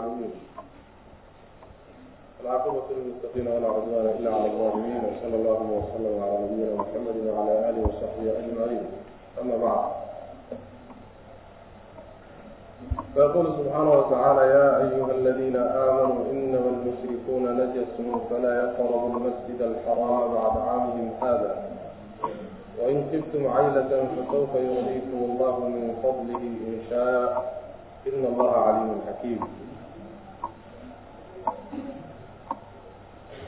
العالمين العاقبة للمتقين ولا عدوان إلا على الظالمين وصلى الله وسلم على نبينا محمد وعلى آله وصحبه أجمعين أما بعد فيقول سبحانه وتعالى يا أيها الذين آمنوا إنما المشركون نجس فلا يقربوا المسجد الحرام بعد عامهم هذا وإن خفتم عيلة فسوف يغنيكم الله من فضله إن شاء إن الله عليم حكيم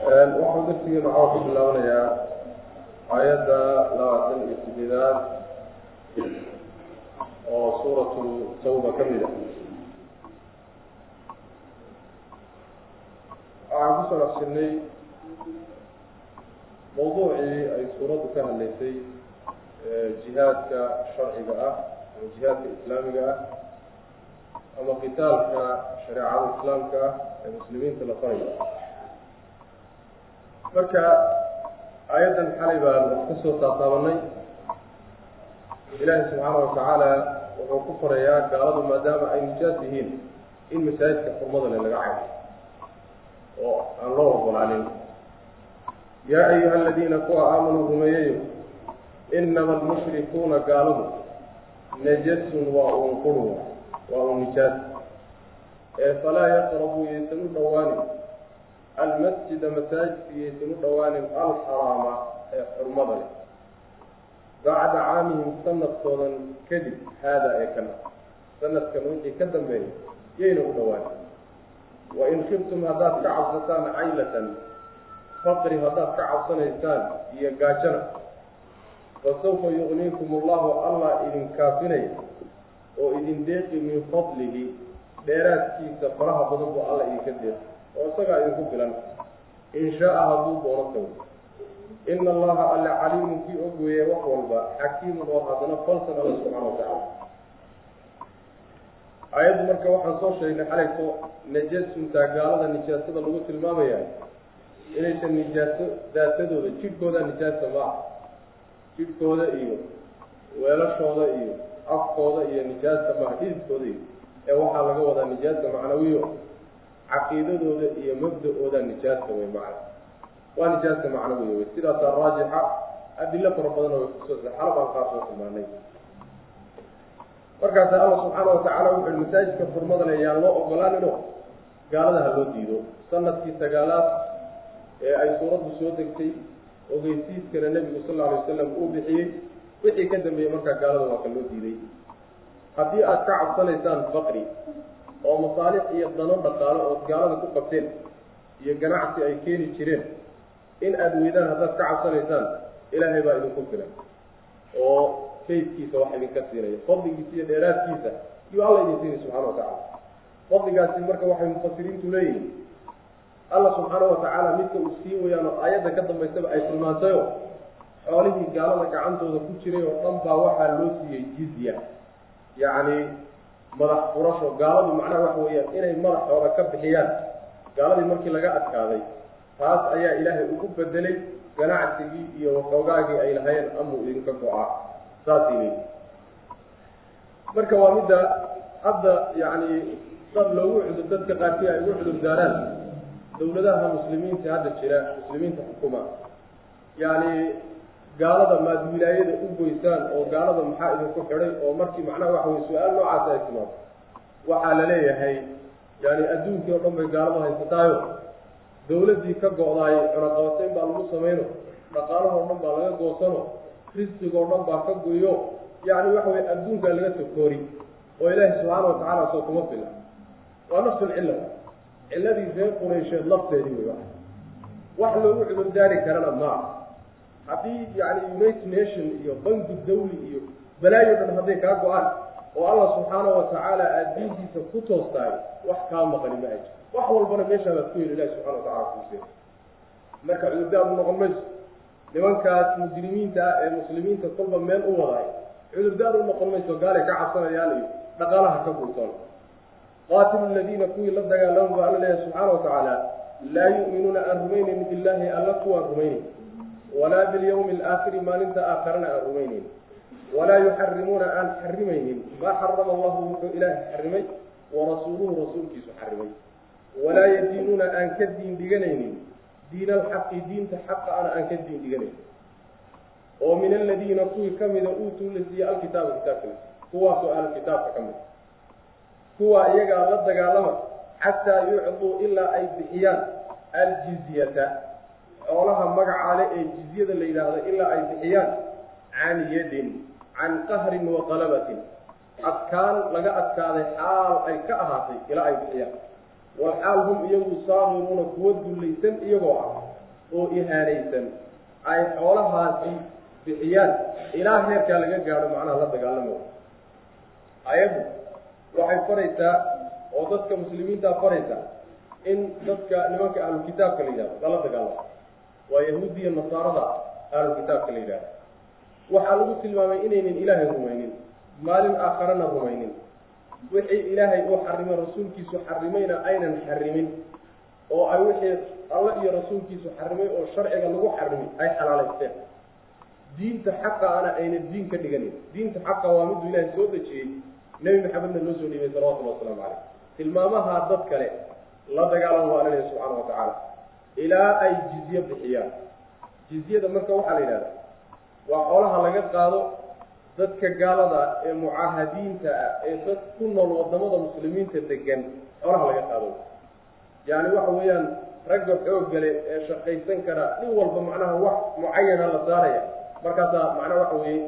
waxaan darsigeena waxaa ku bilaabanayaa aayadda labaatan iyo sideedaad oo suuratu tawba ka mid a. Waxaan ku soo naqshinay mawduucii ay suuraddu ka hadlaysay jihaadka sharciga ah ama jihaadka islaamiga ah ama qitaalka shareecada islaamka ah ee muslimiinta la farayo marka aayaddan xalay baan wax ka soo taataabanay. Ilaahi subxaana watacaala wuxuu ku farayaa gaaladu maadaama ay nijaas yihiin in masaajidka xurmada le laga cayo oo aan loo ogolaanin. Yaa ayuha aladiina kuwa aamanuu rumeeyayo inama almushrikuuna gaaladu najasun waa uun qurun waa uun nijaas ee falaa yaqrabuu yaysan u dhowaanin almasjida masaajidka yaysan u dhowaanin alxaraama ee xurmada leh bacda caamihim sanadkoodan kadib haada ee kana sanadkan wixii ka dambeeya yayna u dhowaanin wain khiftum haddaad ka cabsataan caylatan faqri haddaad ka cabsanaysaan iyo gaajana fasawfa yuqniikum allahu allah idin kaafinaya oo idin deeqi min fadlihi dheeraadkiisa faraha badan buu alla idinka deeqi oo isagaa idinku filan in shaa-a hadduu doono tago. Ina allaha alle caliimun kii og weeye wax walba xakiimun oo haddana falsan alla subxaana watacaala aayaddu marka waxaan soo sheegnay xalayso najasuntaa gaalada nijaasada lagu tilmaamaya inaysan nijaaso daatadooda jidhkooda nijaasa ma ah jidhkooda iyo weelashooda iyo afkooda iyo nijaasa maaha hididkooda iyo. Ee waxaa laga wadaa nijaasa macnawiyo caqiidadooda iyo mabda-ooda nijaasa wey macna waa nijaasa macnawiyo wey sidaasaa raajixa adilo fara badan oo ku soo xalabaan qaar soo tilmaanay. Markaasa alla subxaana watacaala wuxuui masaajidka xurmada le yaan loo ogolaaninoo gaalada ha loo diido. Sanadkii sagaalaad ee ay suuraddu soo degtay ogeysiiskana nebigu sal lla alay wasalam uu bixiyey wixii ka dambeeyey markaa gaalada waa ka loo diiday. Haddii aad ka cabsanaysaan faqri oo masaalix iyo dano dhaqaalo ood gaalada ku qabteen iyo ganacsi ay keeni jireen in aada weydaan haddaad ka cabsanaysaan ilaahay baa idinku filan oo kaydkiisa wax idinka siinaya fadligiisa iyo dheeraadkiisa iyuu alla idin siinay subxana watacala fadligaasi marka waxay mufasiriintu leeyihiin alla subxaana watacaala midka uu sii wayaan oo aayadda ka dambaysaba ay tilmaantayo xoolihii gaalada gacantooda ku jiray oo dhan baa waxaa loo siiyey jizya. Yacni madax furasho gaaladu macnaha waxa weeyaan inay madaxooda ka bixiyaan. Gaaladii markii laga adkaaday taas ayaa ilaahay ugu bedelay ganacsigii iyo waxoogaagii ay lahayeen amuu idinka go'aa. Saasay leeyihi marka waa midda hadda yacni dad loogu cudur dadka qaarkii ay ugu cudur daaraan. Dawladaha muslimiinta hadda jira muslimiinta xukuma. Yacni gaalada maad wilaayada u goysaan oo gaalada maxaa idinku xidhay oo markii macnaha waxa weye su'aal noocaas ay timaado waxaa la leeyahay yani adduunkii oo dhan bay gaaladu haysataayo. Dawladdii ka go-daay cunaqabateyn baa lagu samayno dhaqaalahoo dhan baa laga goosano risqigoo dhan baa ka goyo yacni waxa weye adduunkaa laga sokoori oo ilaahi subxaana watacaala soo kuma fila waa nafsulcilla cilladii reer quraysheed lafteedii wey wax loogu cudurdaari karana maa haddii yani united nation iyo banki dawli iyo balaayo dhan hadday kaa go'aan oo allah subxaana watacaala aada diintiisa ku toostaay wax kaa maqani ma aji wax walbana meeshaabaad ku heli ilahi subxana watacala kuuse marka cudurdaar u noqon mayso nimankaas mujrimiinta ah ee muslimiinta kolba meel u wadaay cudurdaar u noqon mayso gaalay ka cabsanayaan iyo dhaqaalaha ka guurtoon. Qaatilu ladiina kuwii la dagaalama ba alla leeyahay subxaana watacaala laa yu'minuuna aan rumaynayni billahi alla kuwaan rumaynayn walaa bilyawmi alaakhiri maalinta aakharana aan rumaynayn walaa yuxarimuuna aan xarimaynin maa xarama allahu wuxuu ilaahay xarimay warasuuluhu rasuulkiisu xarimay walaa yadiinuuna aan ka diin dhiganaynin diina alxaqi diinta xaqa ana aan ka diin dhiganaynin oo min aladiina kuwii ka mida uutuu la siiyey alkitaaba kitaabka la siiyey kuwaasoo ahlukitaabka ka mid. Kuwa iyagaa la dagaalama xataa yucduu ilaa ay bixiyaan aljizyata xoolaha magacaale ee jizyada la yidhaahdo ilaa ay bixiyaan can yadin can qahrin wa qalabatin. Adkaan laga adkaaday xaal ay ka ahaatay ilaa ay bixiyaan. Walxaal hum iyagu saahiruuna kuwa dullaysan iyagoo ah oo ihaanaysan. Ay xoolahaasi bixiyaan. Ilaa heerkaa laga gaadho macnaha la dagaalamo. Ayaddu waxay faraysaa oo dadka muslimiintaa faraysaa in dadka nimanka ahlukitaabka la yidhahdo lala dagaalamo waa yahuudiya nasaarada ahlukitaabka la yidhahdo waxaa lagu tilmaamay inaynan ilaahay rumaynin maalin aakharana rumaynin. Wixii ilaahay uu xarimay rasuulkiisu xarimayna aynan xarimin. Oo ay wixii alla iyo rasuulkiisu xarimay oo sharciga lagu xarimay ay xalaalaysteen. Diinta xaqa ana ayna diin ka dhiganin. Diinta xaqa waa miduu ilaahay soo dejiyey. Nebi maxamedna loo soo dhiibay salawatullahi wasalaamu caleyh tilmaamaha dad kale la dagaalan waa alalehi subxaana wa tacaala ilaa ay jizye bixiyaan. Jizyada marka waxaa la yidhahda waa xoolaha laga qaado dadka gaalada ee mucaahadiinta ah ee dad ku nool waddamada muslimiinta degan xoolaha laga qaado. Yani waxa weeyaan ragga xooggale ee shaqaysan kara nin walba macnaha wax mucayana la saaraya. Markaasaa macnaha waxa weeye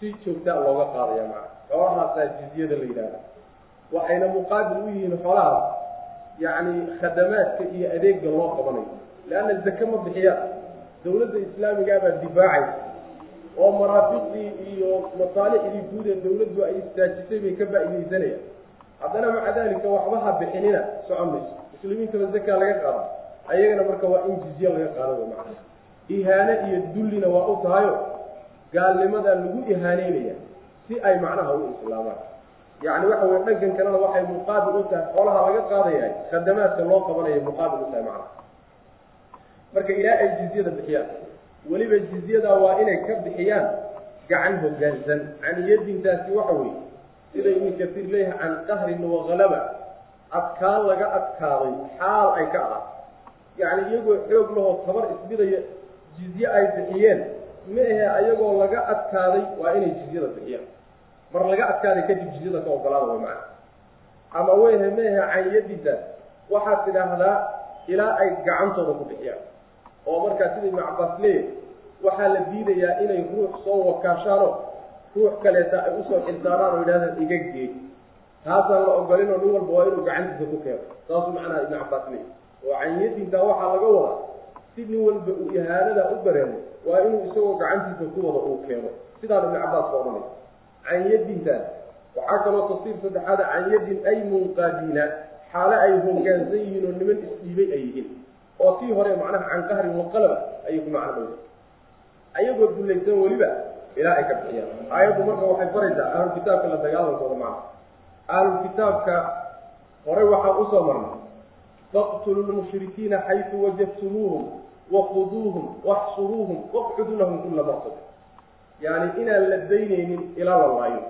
si joogtaa looga qaadaya macna xoolahaasaa jizyada la yidhahda waxayna muqaabil u yihiin xoolahaas yacni khadamaadka iyo adeega loo qabanayo leanna zake ma bixiyaan dawladda islaamigaabaa difaacaysa oo maraafiqdii iyo masaalixdii guud ee dawladdu ay istaajisay bay ka faa'iidaysanayaan haddana maca dalika waxba ha bixinina socon mayso muslimiintaba zakaa laga qaada ayagana marka waa in jizye laga qaado way ihaane iyo dullina waa u tahayo gaalnimadaa lagu ihaaneynaya si ay macnaha u islaamaan yacni waxa weye dhankan kalena waxay muqaabil u tahay xoolaha laga qaadayahay khadamaadka loo qabanaya muqaabil u tahay macnaha marka ilaa ay jizyada bixiyaan. Weliba jizyadaa waa inay ka bixiyaan gacan hoggaansan caniyadintaasi waxa weeye. Sida ibnu kasiir leeyahay can qahrin wakalaba adkaan laga adkaaday xaal ay ka ahaa yacni iyagoo xoog lahoo tabar isbidaya jizye ay bixiyeen ma ahe ayagoo laga adkaaday waa inay jizyada bixiyaan. Mar laga adkaaday kadib jizyada ka ogolaada way macana ama weyhe ma ahe caniyadiisaas waxaad tidhaahdaa ilaa ay gacantooda ku bixiyaan oo markaa sida ibnu cabbaas leeyahy waxaa la diidayaa inay ruux soo wakaashaanoo ruux kaleeta ay u soo xilsaaraan oo yidhahdaan iga geey taasaan la ogolin oo nin walba waa inuu gacantiisa ku keeno. Saasuu macnaha ibnu cabbaas leeyahy oo caniyadiintaa waxaa laga wadaa si nin walba uu ihaanadaa u dareemo waa inuu isagoo gacantiisa ku wada uu keeno. Sidaan ibnu cabbaas ka odhanay. Canyadintaas waxaa kaloo tafsiir saddexaada canyadin ay munqaadiina xaale ay hoggaansan yihiin oo niman isdhiibay ay yihiin oo tii hore macnaha can qahrin waqalaba ayay ku dhowda ayagoo dullaysan weliba ilaa ay ka bixiyaan. Aayaddu marka waxay faraysaa ahlulkitaabka la dagaalankooda macna ahlulkitaabka horey waxaan u soo marnay faqtulu lmushrikiina xaysu wajadtumuuhum waquduuhum waxsuruuhum waqcuduu lahum kula maqsad yani inaan la daynaynin ilaa la laayo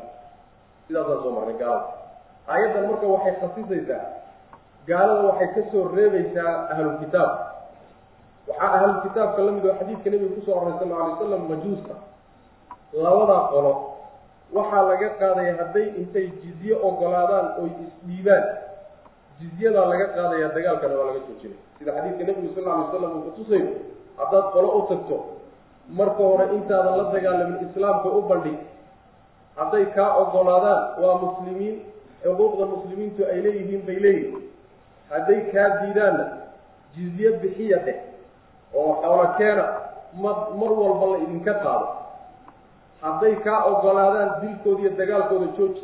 sidaasaan soo marnay gaalada. Aayaddan marka waxay khasisaysaa gaalada waxay ka soo reebaysaa ahlulkitaab waxaa ahlulkitaabka la mid oo xadiidka nebiga ku soo array sal alay slam majuuska. Labadaa qolo waxaa laga qaadaya hadday intay jizye ogolaadaan oy isdhiibaan. Jizyadaa laga qaadaya dagaalkana waa laga soo jiray sida xadiidka nebigu sal alay slam uu kutusayo haddaad qolo u tagto marka hore intaadan la dagaalamin islaamka u bandhig hadday kaa ogolaadaan waa muslimiin xuquuqda muslimiintu ay leeyihiin bay leeyihiin hadday kaa diidaanna jizye bixiya dheh oo xoolo keena ma mar walba la idinka qaado. Hadday kaa ogolaadaan dilkooda iyo dagaalkooda jooji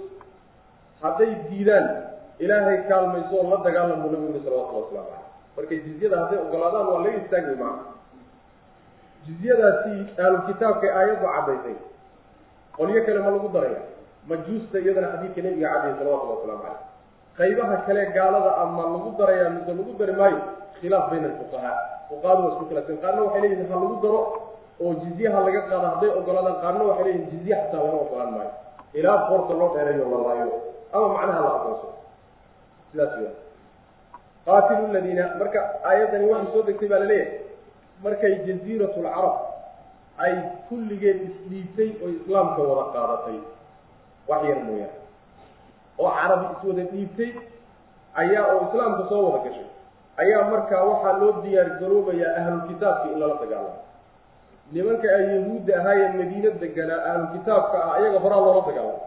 hadday diidaan ilaahay kaalmayso oo la dagaalamuu nabigu uri salawatullah waslamu caleyh marka jizyada hadday ogolaadaan waa laga istaagay maca jizyadaasi ahlulkitaabkay aayaddu caddaysay. Qolyo kale ma lagu daraya majuusta iyadana xadiidka nebiga cadayay salawatullahi waslamu caleyh qaybaha kale gaalada ama lagu daraya mise lagu dari maayo khilaaf bayna alfuqahaa fuqahadu isku khilaafsan. Qaarna waxay leeyihiin ha lagu daro oo jizyaha laga qaado hadday ogolaadaan. Qaarna waxay leeyihiin jizye xataa laga ogolaan maayo. Ilaa qoorta loo dheereeyo la laayo ama macnaha la aqoonso sidaas weya qaatilu ladiina marka aayaddani waxay soo degtay baa la leeyahay markay jaziirat lcarab ay kulligeed isdhiibtay oo islaamka wada qaadatay. Wax yar mooyaane oo carabi iswada dhiibtay ayaa oo islaamka soo wada gashay. Ayaa markaa waxaa loo diyaar garoobayaa ahlulkitaabka in lala dagaalamo nimanka ay yahuudda ahaayee madiina deganaa ahlulkitaabka ah ayaga horaa loola dagaalamo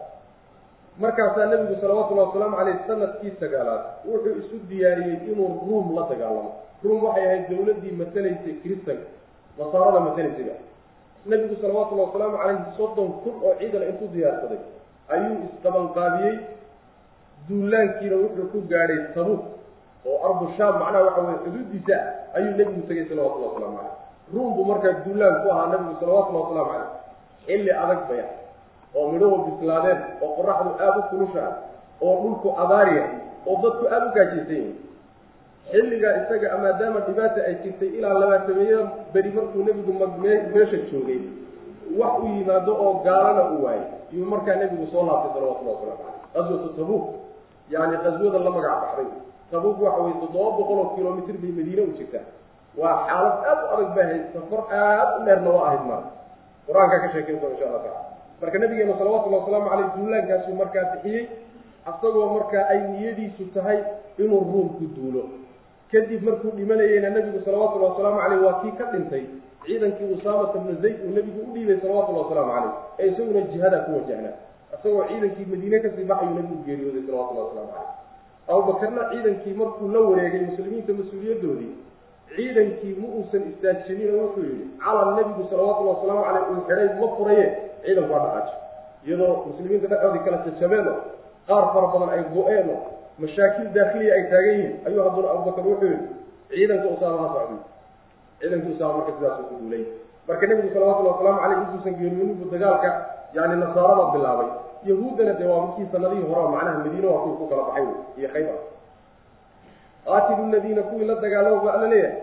markaasaa nebigu salawatullahi wasalaamu caleyh sannadkii sagaalaad wuxuu isu diyaariyey inuu ruum la dagaalamo. Ruum waxay ahayd dawladdii matelaysay kristanka nasaarada matelaysayba nebigu salawatullahi wasalaamu caleyhi soddon kun oo ciidan intuu diyaarsaday. Ayuu isqabanqaabiyey duulaankiina wuxuu ku gaadhay tabuuk oo ardu shaam macnaha waxa weye xuduudiisa ayuu nebigu tegay salawatullahi waslamu caleyh ruum buu markaa duulaan ku ahaa nebigu salawatullahi wasalaamu caleyh xilli adag baya oo midhahu bislaadeen oo qoraxdu aada u kulusha oo dhulku abaariya oo dadku aada u gaajaysan yihiin xilligaa isaga maadaama dhibaata ay jirtay ilaa labaatameeya beri markuu nebigu meesha joogay wax u yimaado oo gaalana u waayay. Iyuu markaa nebigu soo laabtay salawatullahi waslamu caleyh qaswatu tabuuk yani qaswada la magac baxday tabuuk waxa weye toddoba boqol oo kilomitr bay madiine u jirtaa waa xaalad aada u adag bay ahayd safar aada u dheerna waa ahayd mar qur'aankaa ka sheekeyn doona insha allah tacala marka nabigeena salawatullahi wasalaamu caleyh duulaankaasuu markaa bixiyey asagoo markaa ay niyadiisu tahay inuu ruum ku duulo kadib markuu dhimanayeyna nebigu salawatullahi wasalaamu caleyh waa kii ka dhintay ciidankii usaamata bnu zayd uu nebigu u dhiibay salawatullahi wasalaamu caleyh ee isaguna jihadaa ku wajahnaa isagoo ciidankii madiine ka sii baxayuu nebigu geeriyooday salawatullahi waslamu caleyh abubakarna ciidankii markuu la wareegay muslimiinta mas'uuliyadoodii ciidankii ma uusan istaajinin oo wuxuu yihi calal nebigu salawatullahi wasalaamu caleyh uu xidhay ma furaye ciidanku waa dhaqaaji iyadoo muslimiinta dhexdoodii kala jajabeen oo qaar fara badan ay go-een oo mashaakil daakhiliya ay taagan yihiin ayuu hadduna abubakar wuxuu yihi ciidanka usaama ha socday ciidankii usaama marka sidaasuu ku duulay marka nebigu salawatullahi wasalaamu caleyh intuusan geeriyoonin buu dagaalka yani nasaarada bilaabay yahuuddana dee waa markii sanadihii hore macnaha madiine waa kuwii ku kala baxay iyo khaybar qaatilu ladiina kuwii la dagaalamo ba alla leeyahay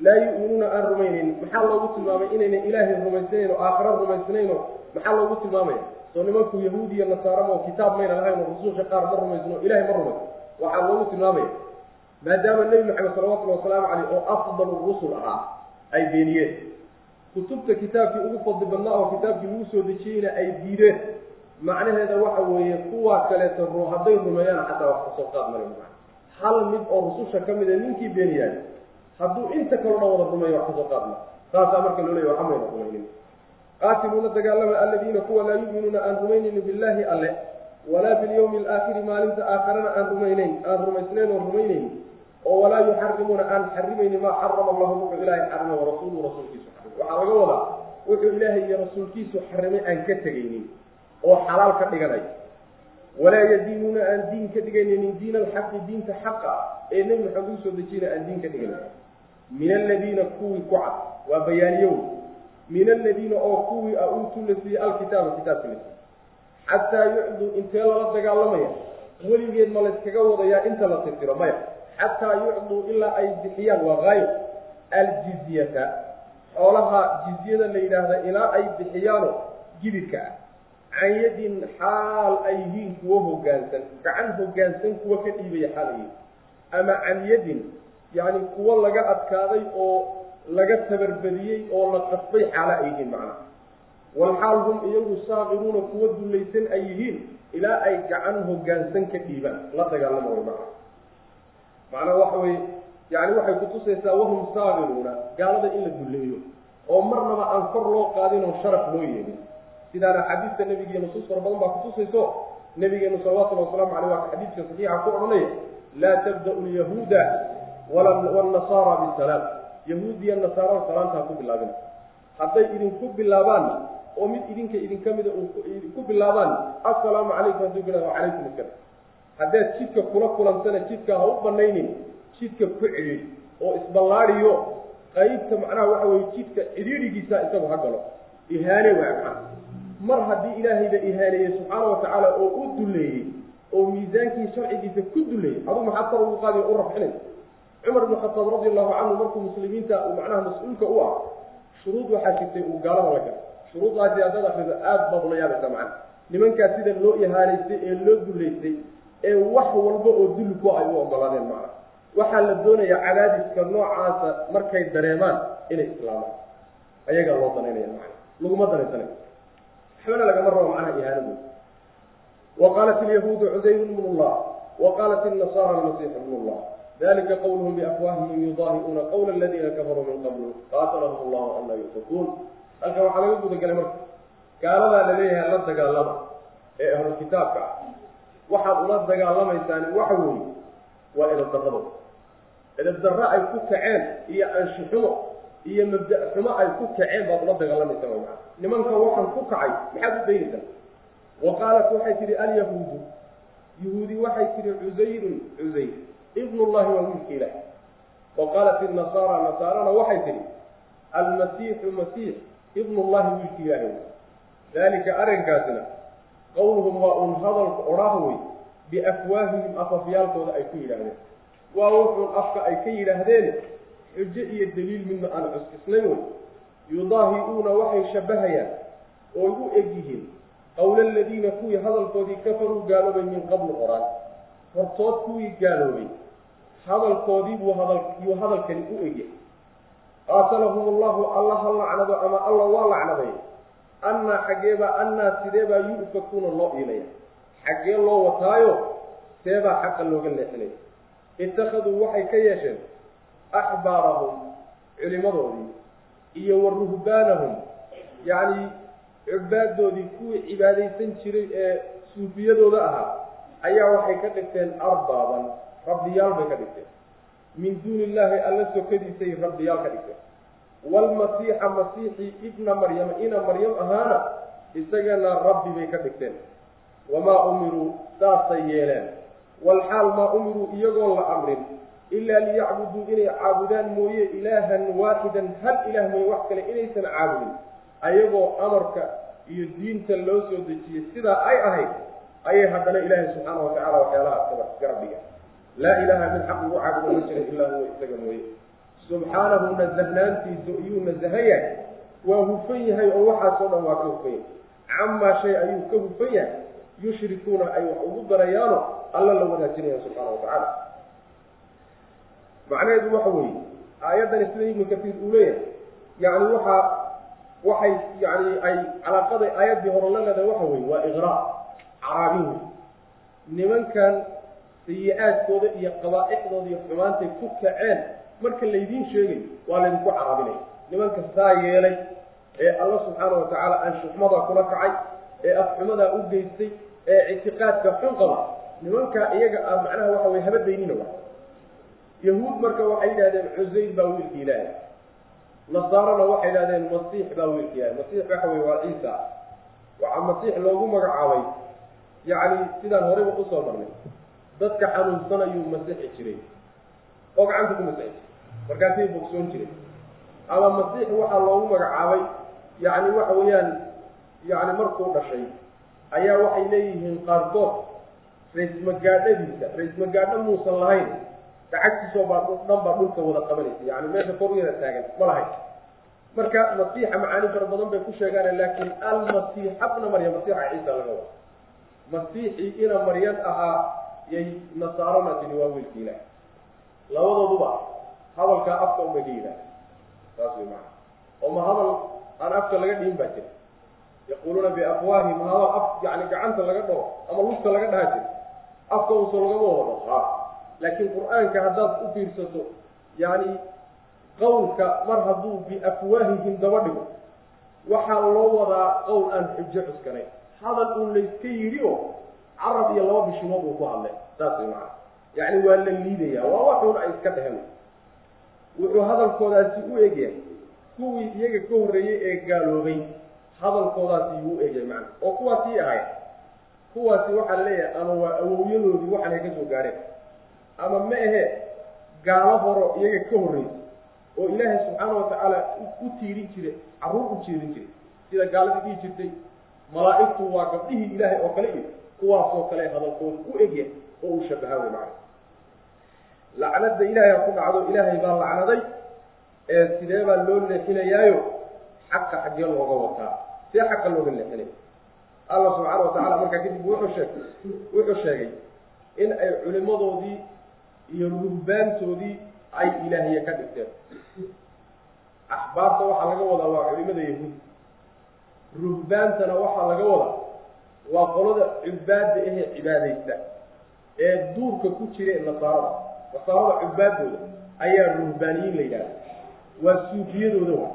laa yu'minuuna aan rumaynayn maxaa loogu tilmaamay inaynan ilaahay rumaysnayn oo aakhira rumaysnayn oo maxaa loogu tilmaamaya soo nimanku yahuudi iyo nasaarama oo kitaab mayna lahayn oo rususha qaar ma rumaysno ilahay ma rumaysno waxaa loogu tilmaamaya maadaama nebi maxamed salawatullahi wasalaamu caleyh oo afdalu rusul ahaa ay beeniyeen kutubta kitaabkii ugu fadli badnaa oo kitaabkii lagu soo dejiyeyna ay diideen. Macnaheeda waxa weeye kuwaa kaleeto ru hadday rumeeyaan xataa wax ka soo qaad male hal mid oo rususha ka mida ninkii beeniyaay hadduu inta kaloo dhan wada rumeeyo wax ka soo qaadma saasaa marka loo leey waxa mayna rumaynin qaatiluuna dagaalama aladiina kuwa laa yu'minuuna aan rumaynaynin billaahi alle walaa bilyawmi alaakhiri maalinta aakharana aan rumaynayn aan rumaysnayn oo rumaynayn oo walaa yuxarimuuna aan xarimaynin maa xarama allahu wuxuu ilaahay xarima warasuuluhu rasuulkiisu waxaa laga wadaa wuxuu ilaahay iyo rasuulkiisu xarimay aan ka tegaynin oo xalaal ka dhiganay. Walaa yadiinuuna aan diin ka dhigaynin diin alxaqi diinta xaqa ee nebi maxamed uu soo dejiyna aan diin ka dhigayn min aladiina kuwii ku cad waa bayaaniyow min aladiina oo kuwii a uutuu la siiyey alkitaaba kitaabka la siiyey. Xataa yucduu intee lala dagaalamaya? Weligeed ma layskaga wadayaa inta la tirtiro maya. Xataa yucduu ilaa ay bixiyaan waa haayo aljizyata xoolaha jizyada la yidhaahda ilaa ay bixiyaano gibirka ah. Can yadin xaal ay yihiin kuwo hoggaansan gacan hoggaansan kuwa ka dhiibaya xaal ay yihiin ama can yadin yacni kuwo laga adkaaday oo laga tabarbadiyey oo la qasbay xaala ay yihiin macnaha. Walxaal hum iyagu saaqiruuna kuwa dullaysan ay yihiin ilaa ay gacan hoggaansan ka dhiibaan. La dagaalama way macna macnaha waxa weye yani waxay kutusaysaa wahum saaqiruuna gaalada in la dulleeyo oo marnaba aan kor loo qaadin oo sharaf loo yeelin sidaana xadiidka nebigiiyo nusuus fara badan baa kutusayso nabigeenu salawatullhi wasalaamu aleyh waa xadiidka saxiixa ku odhanaya laa tabda'u lyahuuda wanasaara bisalaam. Yahuudiya nasaarada salaantaa ku bilaabina hadday idinku bilaabaan oo mid idinka idinka mida ku bilaabaan assalaamu calaykum hadduu gala calaykum asalaam haddaad jidka kula kulansana jidka ha u banaynin jidka ku cidhiid oo isballaadiyo qaybta macnaha waxa weye jidka cidhiidhigiisa isagu ha galo. Ihaane waa macna mar haddii ilaahayba ihaaneeyey subxaana watacaala oo u duleeyey oo miisaankii sharcigiisa ku duleeyey aduu maxaad kor ugu qaadi u rafcinaysa cumar ibn khataab radi allahu canhu markuu muslimiinta uu macnaha mas'uulka u ah shuruud waxaa jirtay uu gaalada la galo. Shuruudaasi haddaad akrido aada baad ula yaabaysaa macna nimankaas sida loo ihaanaystay ee loo duleystay ee wax walba oo dulli ku ay u ogolaadeen macna waxaa la doonayaa cadaadiska noocaasa markay dareemaan inay islaamaan. Ayagaa loo danaynaya macna. Laguma danaysanay. Waxbana lagama rabo macnaha ihaanadu wa qaalat ilyahuudu cusayru ibnu llah wa qaalat ilnasaara almasiixu ibnu llah dalika qawluhum biafwaahihim yudaahi'uuna qawla aladiina kafaruu min qablu. Qaatalahum allahu anaa yufakuun halkan waxaa laga gudagalay marka gaaladaa la leeyahay la dagaalama ee ahlu kitaabka. Ah waxaad ula dagaalamaysaan waxa weeye waa edabdarrada edabdarro ay ku kaceen iyo anshixumo iyo mabda' xumo ay ku kaceen baad ula dagaalamaysaa way maa nimanka waxaan ku kacay maxaad u daynaysaa wa qaalat waxay tidhi alyahuudu yahuudi waxay tidhi cusayrun cusayr ibnullahi waa wiilka ilaah wa qaalat inasaara nasaarana waxay tidhi almasiixu masiix ibnullahi wiilka ilaahay. Dalika arrinkaasina qawluhum waa un hadalka odhaah wey biafwaahihim afafyaalkooda ay ku yidhaahdeen waa wuxuun afka ay ka yidhaahdeen xujo iyo daliil midna aan cuskisnayn wey yudaahi-uuna waxay shabbahayaan ooy u eg yihiin qowla aladiina kuwii hadalkoodii kafaruu gaaloobay min qablu qoraan. Hortood kuwii gaaloobay hadalkoodii buu hadal yuu hadalkani u egyahay qaatalahum allahu alla ha lacnado ama alla waa lacnaday annaa xaggeebaa annaa sideebaa yu'fakuuna loo iilaya xaggee loo wataayo seebaa xaqa looga leexinaya ittakhaduu waxay ka yeesheen axbaarahum culimadoodii iyo wa ruhbaanahum yacni cubaadoodii kuwii cibaadaysan jiray ee suufiyadooda ahaa ayaa waxay ka dhigteen arbaaban rabbiyaal bay ka dhigteen min duuni illaahi alla sokadiisay rabbiyaal ka dhigteen waalmasiixa masiixi ibna maryama ina maryam ahaana isagana rabbi bay ka dhigteen wamaa umiruu saasay yeeleen walxaal maa umiruu iyagoon la amrin ilaa liyacbuduu inay caabudaan mooye ilaahan waaxidan hal ilaah mooye wax kale inaysan caabudin ayagoo amarka iyo diinta loo soo dejiyey sidaa ay ahayd ayay haddana ilaahay subxaana watacala waxyaalahaas kaba garab dhiga laa ilaaha mid xaq lagu caabudo ma jira ilaa huwa isaga mooye subxaanahu nasahnaantiisu iyuu nasahan yahay waa hufan yahay oo waxaasoo dhan waa ka hufan yahay camaa shay ayuu ka hufan yahay yushrikuuna ay wax ugu darayaano alla la wadaajinaya subxaana watacaala macnaheedu waxa weeye aayaddani sida ibnu kasiir uu leeyahay yani waxaa waxay yani ay calaaqada aayaddii hore la leedahay waxa weye waa iqraa caraabin wey nimankan sayi-aadkooda iyo qabaa-ixdooda iyo xumaantay ku kaceen marka laydiin sheegayo waa laydinku caraabinaya nimanka saa yeelay ee alla subxaana wa tacaala anshuxmada kula kacay ee afxumadaa u geystay ee ictiqaadka xun qaba nimankaa iyaga ah macnaha waxa weye habadaynina wa yahuud marka waxay yidhahdeen cusayr baa wiilka ilaahay nasaarana waxay yidhahdeen masiix baa wiilka ilaahay masiix waxa weye waa ciisa. Waxaa masiix loogu magacaabay. Yacni sidaan horeyba u soo marnay. Dadka xanuunsanayuu masixi jiray. Oo gacanta ku masixi jiray. Markaasay bogsoon jiray. Ama masiix waxaa loogu magacaabay. Yacni waxa weeyaan yacni markuu dhashay ayaa waxay leeyihiin qaarkood raismagaadhadiisa raismagaadho muusan lahayn. Gacagtiisoo baa dhan baa dhulka wada qabanaysa. Yani meesha kor yara taagan ma lahayn. Marka masiixa macaani fara badan bay ku sheegaan laakiin almasiixa bna maryam masiixa ciisa laga wada masiixii ina maryam ahaa yay nasaarona tini waa wiilka ilaah labadooduba hadalkaa afka unbay ka yidhaahda saas way maana oo ma hadal aan afka laga dhiin baa jira. Yaquuluuna biafwaahim hadal af yani gacanta laga dhaho ama lugta laga dhaha jira afka uusa lagama wado ha laakiin qur'aanka haddaad u fiirsato yani qawlka mar hadduu biafwaahihim daba dhigo waxaa loo wadaa qowl aan xujo cuskanayn hadal uun layska yidhi oo carab iyo laba bishimood uu ku hadlay saas way macana yacni waa la liidaya waa waxuun ay iska dheheen wuxuu hadalkoodaasi u egyahay kuwii iyaga ka horreeyey ee gaaloobay hadalkoodaasi yuu u egyahay macana oo kuwaasii ahayd kuwaasi waxaa leeyahay ama waa awowyadoodii waxan ay ka soo gaadheen. Ama ma ahe gaalo horo iyaga ka horreysay oo ilaahay subxaana watacaala u tiirin jiray carruur u jeedin jiray sida gaaladii dhihi jirtay malaa'igtu waa gabdhihii ilaahay oo kale iyo kuwaasoo kale hadalkooda u egya oo uu shabaha wey macana lacnada ilaahay ku dhacdo ilaahay baa lacnaday ee sidee baa loo leexinayaayo? Xaqa xaggee looga wataa. See xaqa looga leexinaya allah subxaana watacala markaa kadib wuxuu sheegay wuxuu sheegay in ay culimadoodii iyo ruhbaantoodii ay ilaahiye ka dhigteen. Axbaabta waxaa laga wadaa waa culimada yahuud. Ruhbaantana waxaa laga wadaa waa qolada cubaadda ahee cibaadaysta ee duurka ku jira nasaarada. Nasaarada cubaadooda ayaa ruhbaaniyiin la yidhahda waa suufiyadooda wa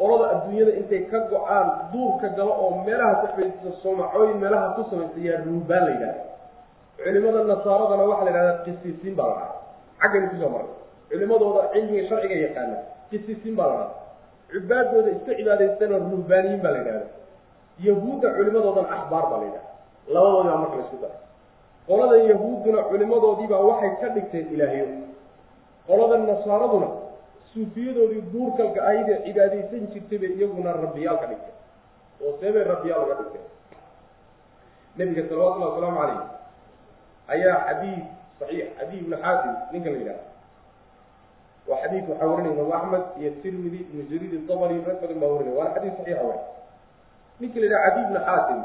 qolada adduunyada intay ka go'aan duurka galo oo meelaha ku fadhiista soomacooyin meelaha ku samaysta yaa ruhbaan la yidhahda culimada nasaaradana waxaa la yidhahdaa qisiisiin baa la dhaha ku soo maray culimadooda cilmiga sharciga yaqaana qisiisiin baa la dhaha cubaadooda iska cibaadaystana ruhbaaniyiin baa la yidhahda yahuudda culimadoodan axbaar baa la yidhahda labadoodii baa marka la isku daray qolada yahuudduna culimadoodiibaa waxay ka dhigteen ilaahyo qolada nasaaraduna suufiyadoodii duurkalka ayadee cibaadaysan jirtay bay iyaguna rabbiyaal ka dhigteen oo seebay rabbiyaal uga dhigteen nebiga salawatullahi wasalaamu calayh ayaa xadiid saxiix xadiid ibnu xaatim ninka la yidhahda waa xadiid waxaa warinaya imaam axmed iyo tirmidi ibnu jariid itabari rag badan baa warinaya waana xadiid saxiixa wey ninka la yidhaha cadi ibnu xaatim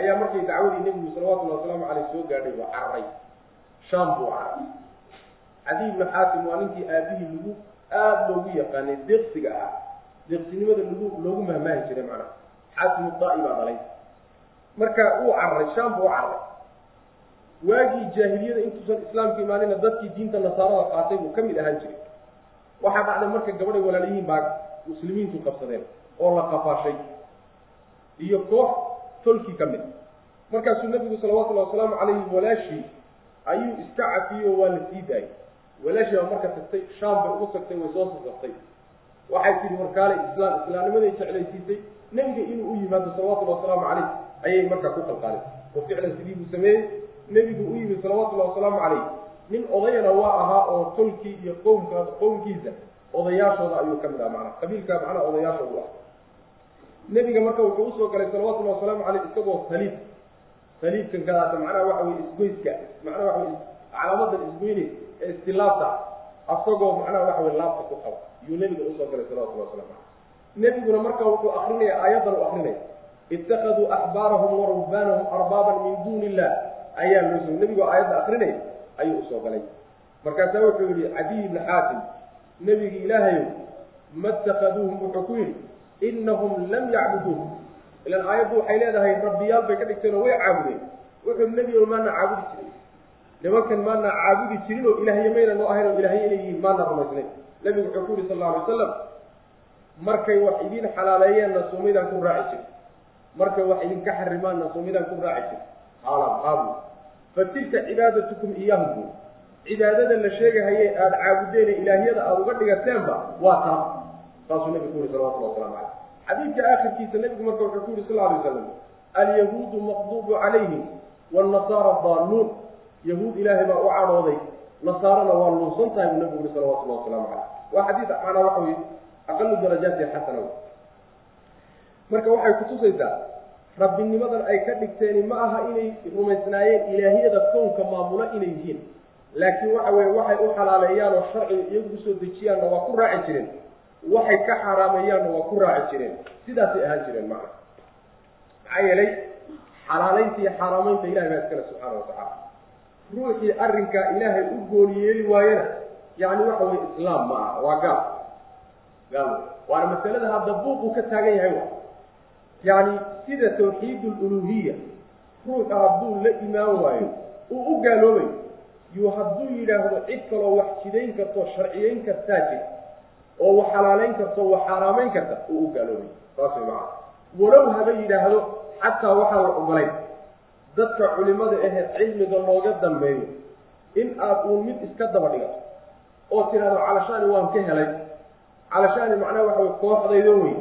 ayaa markay dacwadii nebigu salawatullahi wasalaamu caleyh soo gaadhay waa cararay shaam buu cararay cadi ibnu xaatim waa ninkii aabihii lagu aada loogu yaqaanay deeqsiga ah. Deeqsinimada lagu loogu mahmaahi jiray macnaha. Xaatim udaa-i baa dhalay. Marka uu cararay shaam buu cararay waagii jaahiliyada intuusan islaamka imaanina dadkii diinta nasaarada qaatay buu ka mid ahaan jiray. Waxaa dhacday marka gabadhay walaalayihiin baa muslimiintu qabsadeen oo la qafaashay. Iyo koox tolkii ka mid. Markaasuu nabigu salawatullahi wasalaamu calayhi walaashii ayuu iska cafiyey oo waa la sii daayay walaashii baa marka tagtay shaam bay ugu tagtay way soo sasaftay waxay tihi warkaale islaam islaamnimaday jeclaysiisay nebiga inuu u yimaado salawatullahi wasalaamu calayh ayay markaa ku qalqaalay oo ficlan sidii buu sameeyey. Nebigu u yimid salawatullahi wasalaamu calayh. Nin odayana waa ahaa oo tolkii iyo qowmka qowmkiisa odayaashooda ayuu ka mid aha macnaa qabiilkaa macnaha odayaashoodu ah. Nebiga marka wuxuu u soo galay salawatullahi wasalaamu caleyh isagoo saliid. Saliidkan kadaata macnaha waxa weye isgoyska macnaha waxa weye calaamadan isgoyne ee istilaabta asagoo macnaha waxa weye laabta ku qaba. Yuu nebiga u soo galay salawatullahi waslamu caleyh nebiguna marka wuxuu akrinaya aayaddan u akrinaya itakaduu axbaarahum wa ruhbaanahum arbaaban min duuni illah ayaa loo soo nebigoo aayadda akrinaya ayuu u soo galay. Markaasaa wuxuu yihi cadiy ibni xaatim nebigi ilaahayow ma takaduuhum wuxuu ku yidhi inahum lam yacbuduuh ilan aayaddu waxay leedahay rabbiyaal bay ka dhigteen oo way caabudeen. Wuxuu nebigo maana caabudi jirin nimankan maana caabudi jirin oo ilaahye mayna noo ahayn oo ilaahye inay yihiin maana rumaysnayn. Nebigu wuxuu ku yihi sal alla alay wasalam markay wax idiin xalaaleeyeenna suumaydaan ku raaci jir markay wax idinka xarimaanna suumaydaan ku raaci jir xaalaam qaabu fa tilka cibaadatukum iyaahum bu cibaadada la sheegahaye aada caabudeene ilaahyada aada uga dhigateenba waa taa saasuu nebigu ku yihi salawatullah waslamu caleyh xadiidka aakhirkiisa nebigu marka wuxuu ku yihi sal alay wasalam alyahuudu maqduubu calayhim waalnasaara daanuun yahuud ilaahay baa u cadhooday nasaarana waa luunsan tahay buu nebigu yihi salawatullahi wasalaamu caleyh waa xadiid macnaa waxa weye aqalu darajaati xasana marka waxay kutusaysaa rabbinimadan ay ka dhigteeni ma aha inay rumaysnaayeen ilaahiyada kownka maamula inay yihiin. Laakiin waxa weye waxay u xalaaleeyaan oo sharciga iyagu u soo dejiyaanna waa ku raaci jireen. Waxay ka xaraameeyaanna waa ku raaci jireen. Sidaasay ahaan jireen macna maxaa yeelay xalaalaynta iyo xaaraameynta ilahay baa iskale subxaana watacaala ruuxii arrinkaa ilaahay u gooni waayena yacni waxa weye islaam ma aha waa gaal. Gaal. Waana masalada hadda buuquu ka taagan yahay wa yacni sida tawxiid luluhiya ruuxa hadduu la imaan waayo uu u gaaloobay yuu hadduu yidhaahdo cid kaloo wax jidayn karto sharciyeyn kartaa jir oo wax xalaalayn karto wax xaaraameyn karta uu u gaaloobay. Saas way macana walow haba yidhaahdo xataa waxaa la ogolayn dadka culimada ahee cilmiga looga dambeeyo in aad uun mid iska daba dhigato oo tidhahdo calashaani waan ka helay. Calashaani macnaha waxa wey kooxdayda wey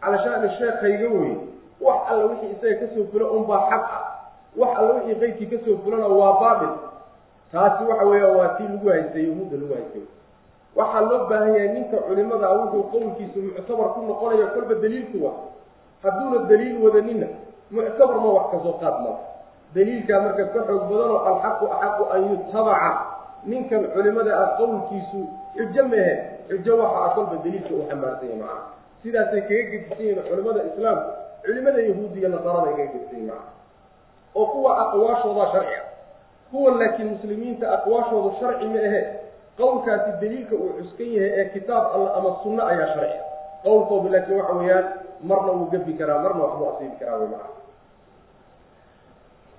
calashaani sheekayga wey wax alla wixii isaga ka soo fula unbaa xaq ah. Wax alla wixii qaydkii ka soo fulana waa baabil taasi waxa weeya waa tii lagu haystay yahuudda lagu haystay. Waxaa loo baahan yahay ninka culimada wuxuu qowlkiisu muctabar ku noqonayo kolba daliilku wa hadduuna daliil wadaninna muctabar ma wax ka soo qaad ma daliilkaa marka ka xoog badanoo alxaqu axaqu an yutabaca ninkan culimada ah qowlkiisu xujo mehe xujo waxa ah daliilka uu xambaarsanya macana sidaasay kaga gedisan yihiin culimada islaamku culimada yahuudi iyo nasaarada kaga gedisan yihiin macana oo kuwa aqwaashooda sharciga kuwa laakiin muslimiinta aqwaashoodu sharci ma ahe qowlkaasi daliilka uu cuskan yahay ee kitaab alla ama sunno ayaa sharci qowlkoodu laakiin waxa weeyaan marna wuu gafi karaa marna waxbuu asiibi karaa wey macana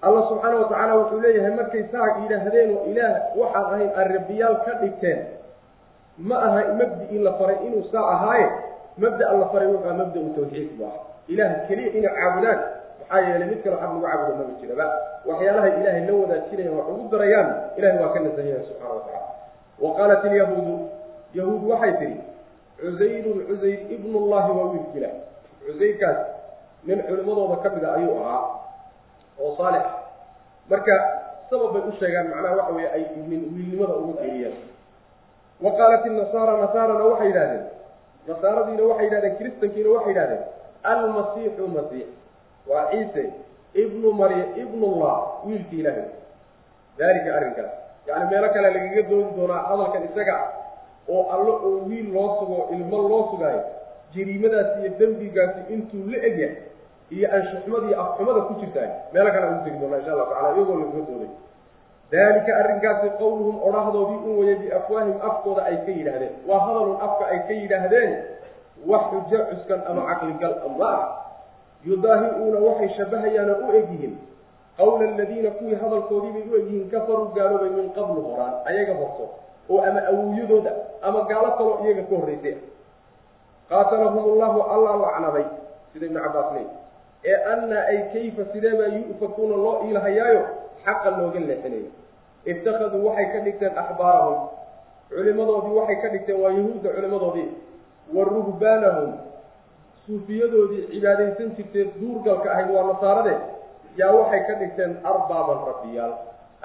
allah subxaana wa tacaala wuxuu leeyahay markay saa yidhaahdeen oo ilaah waxaan ahayn arabiyaal ka dhigteen ma aha mabdi in la faray inuu saa ahaaye? Mabda la faray wuxua mabda-u tawxiid bu aha ilaah keliya inay caabudaan. Maxaa yeelay mid kale xaq lagu caabudo maba jiraba waxyaalahay ilaahay la wadaajinaya wax ugu darayaan ilahay waa ka nasahiyahay subxana wa tacala wa qaalat ilyahuudu yahuud waxay tihi cusayrun cusayr ibnu llahi waa wiilki ilah cusayrkaas nin culimadooda ka mida ayuu ahaa oo saalix. Marka sabab bay u sheegaan macnaha waxa weye ay wiilnimada ugu geeriyaan. Wa qaalat inasaara nasaarana waxay yidhahdeen nasaaradiina waxay yidhahdeen kiristankiina waxay yidhahdeen almasiixu masiix waa ciise ibnu marya ibnullah wiilki ilaahay. Daalika arrinkaas. Yacni meelo kale lagaga doodi doonaa hadalkan isaga oo allo oo wiil loo sugo ilmo loo sugaayo jariimadaasi iyo dembigaasi intuu la egyahay iyo anshuxmada iyo afxumada ku jirtaay. Meelo kale ugu tegi doonaa insha allahu tacala iyagoo lagaga dooday. Daalika arrinkaasi qowluhum odhahdoodii un weye biafwaahim afkooda ay ka yidhaahdeen. Waa hadalun afka ay ka yidhaahdeen wax xujo cuskan ama caqligal ama ah yudaahi-uuna waxay shabahayaanoo u egyihiin. Qawla aladiina kuwii hadalkoodii bay u egyihiin kafaruu gaaloobay min qablu horaan ayaga horto oo ama awowyadooda ama gaalo kaloo iyaga ka horraysay qaatalahum ullahu allah lacnaday sida ibnu cabbaas leey ee annaa ay kayfa sideebaa yu'fakuuna loo iilahayaayo xaqa looga leexinayo. Ittakhaduu waxay ka dhigteen axbaarahum. Culimadoodii waxay ka dhigteen waa yahuudda culimadoodii wa ruhbaanahum. Suufiyadoodii cibaadaysan jirtee duurgalka ahayd waa nasaarade. Yaa waxay ka dhigteen arbaaban rabbiyaal.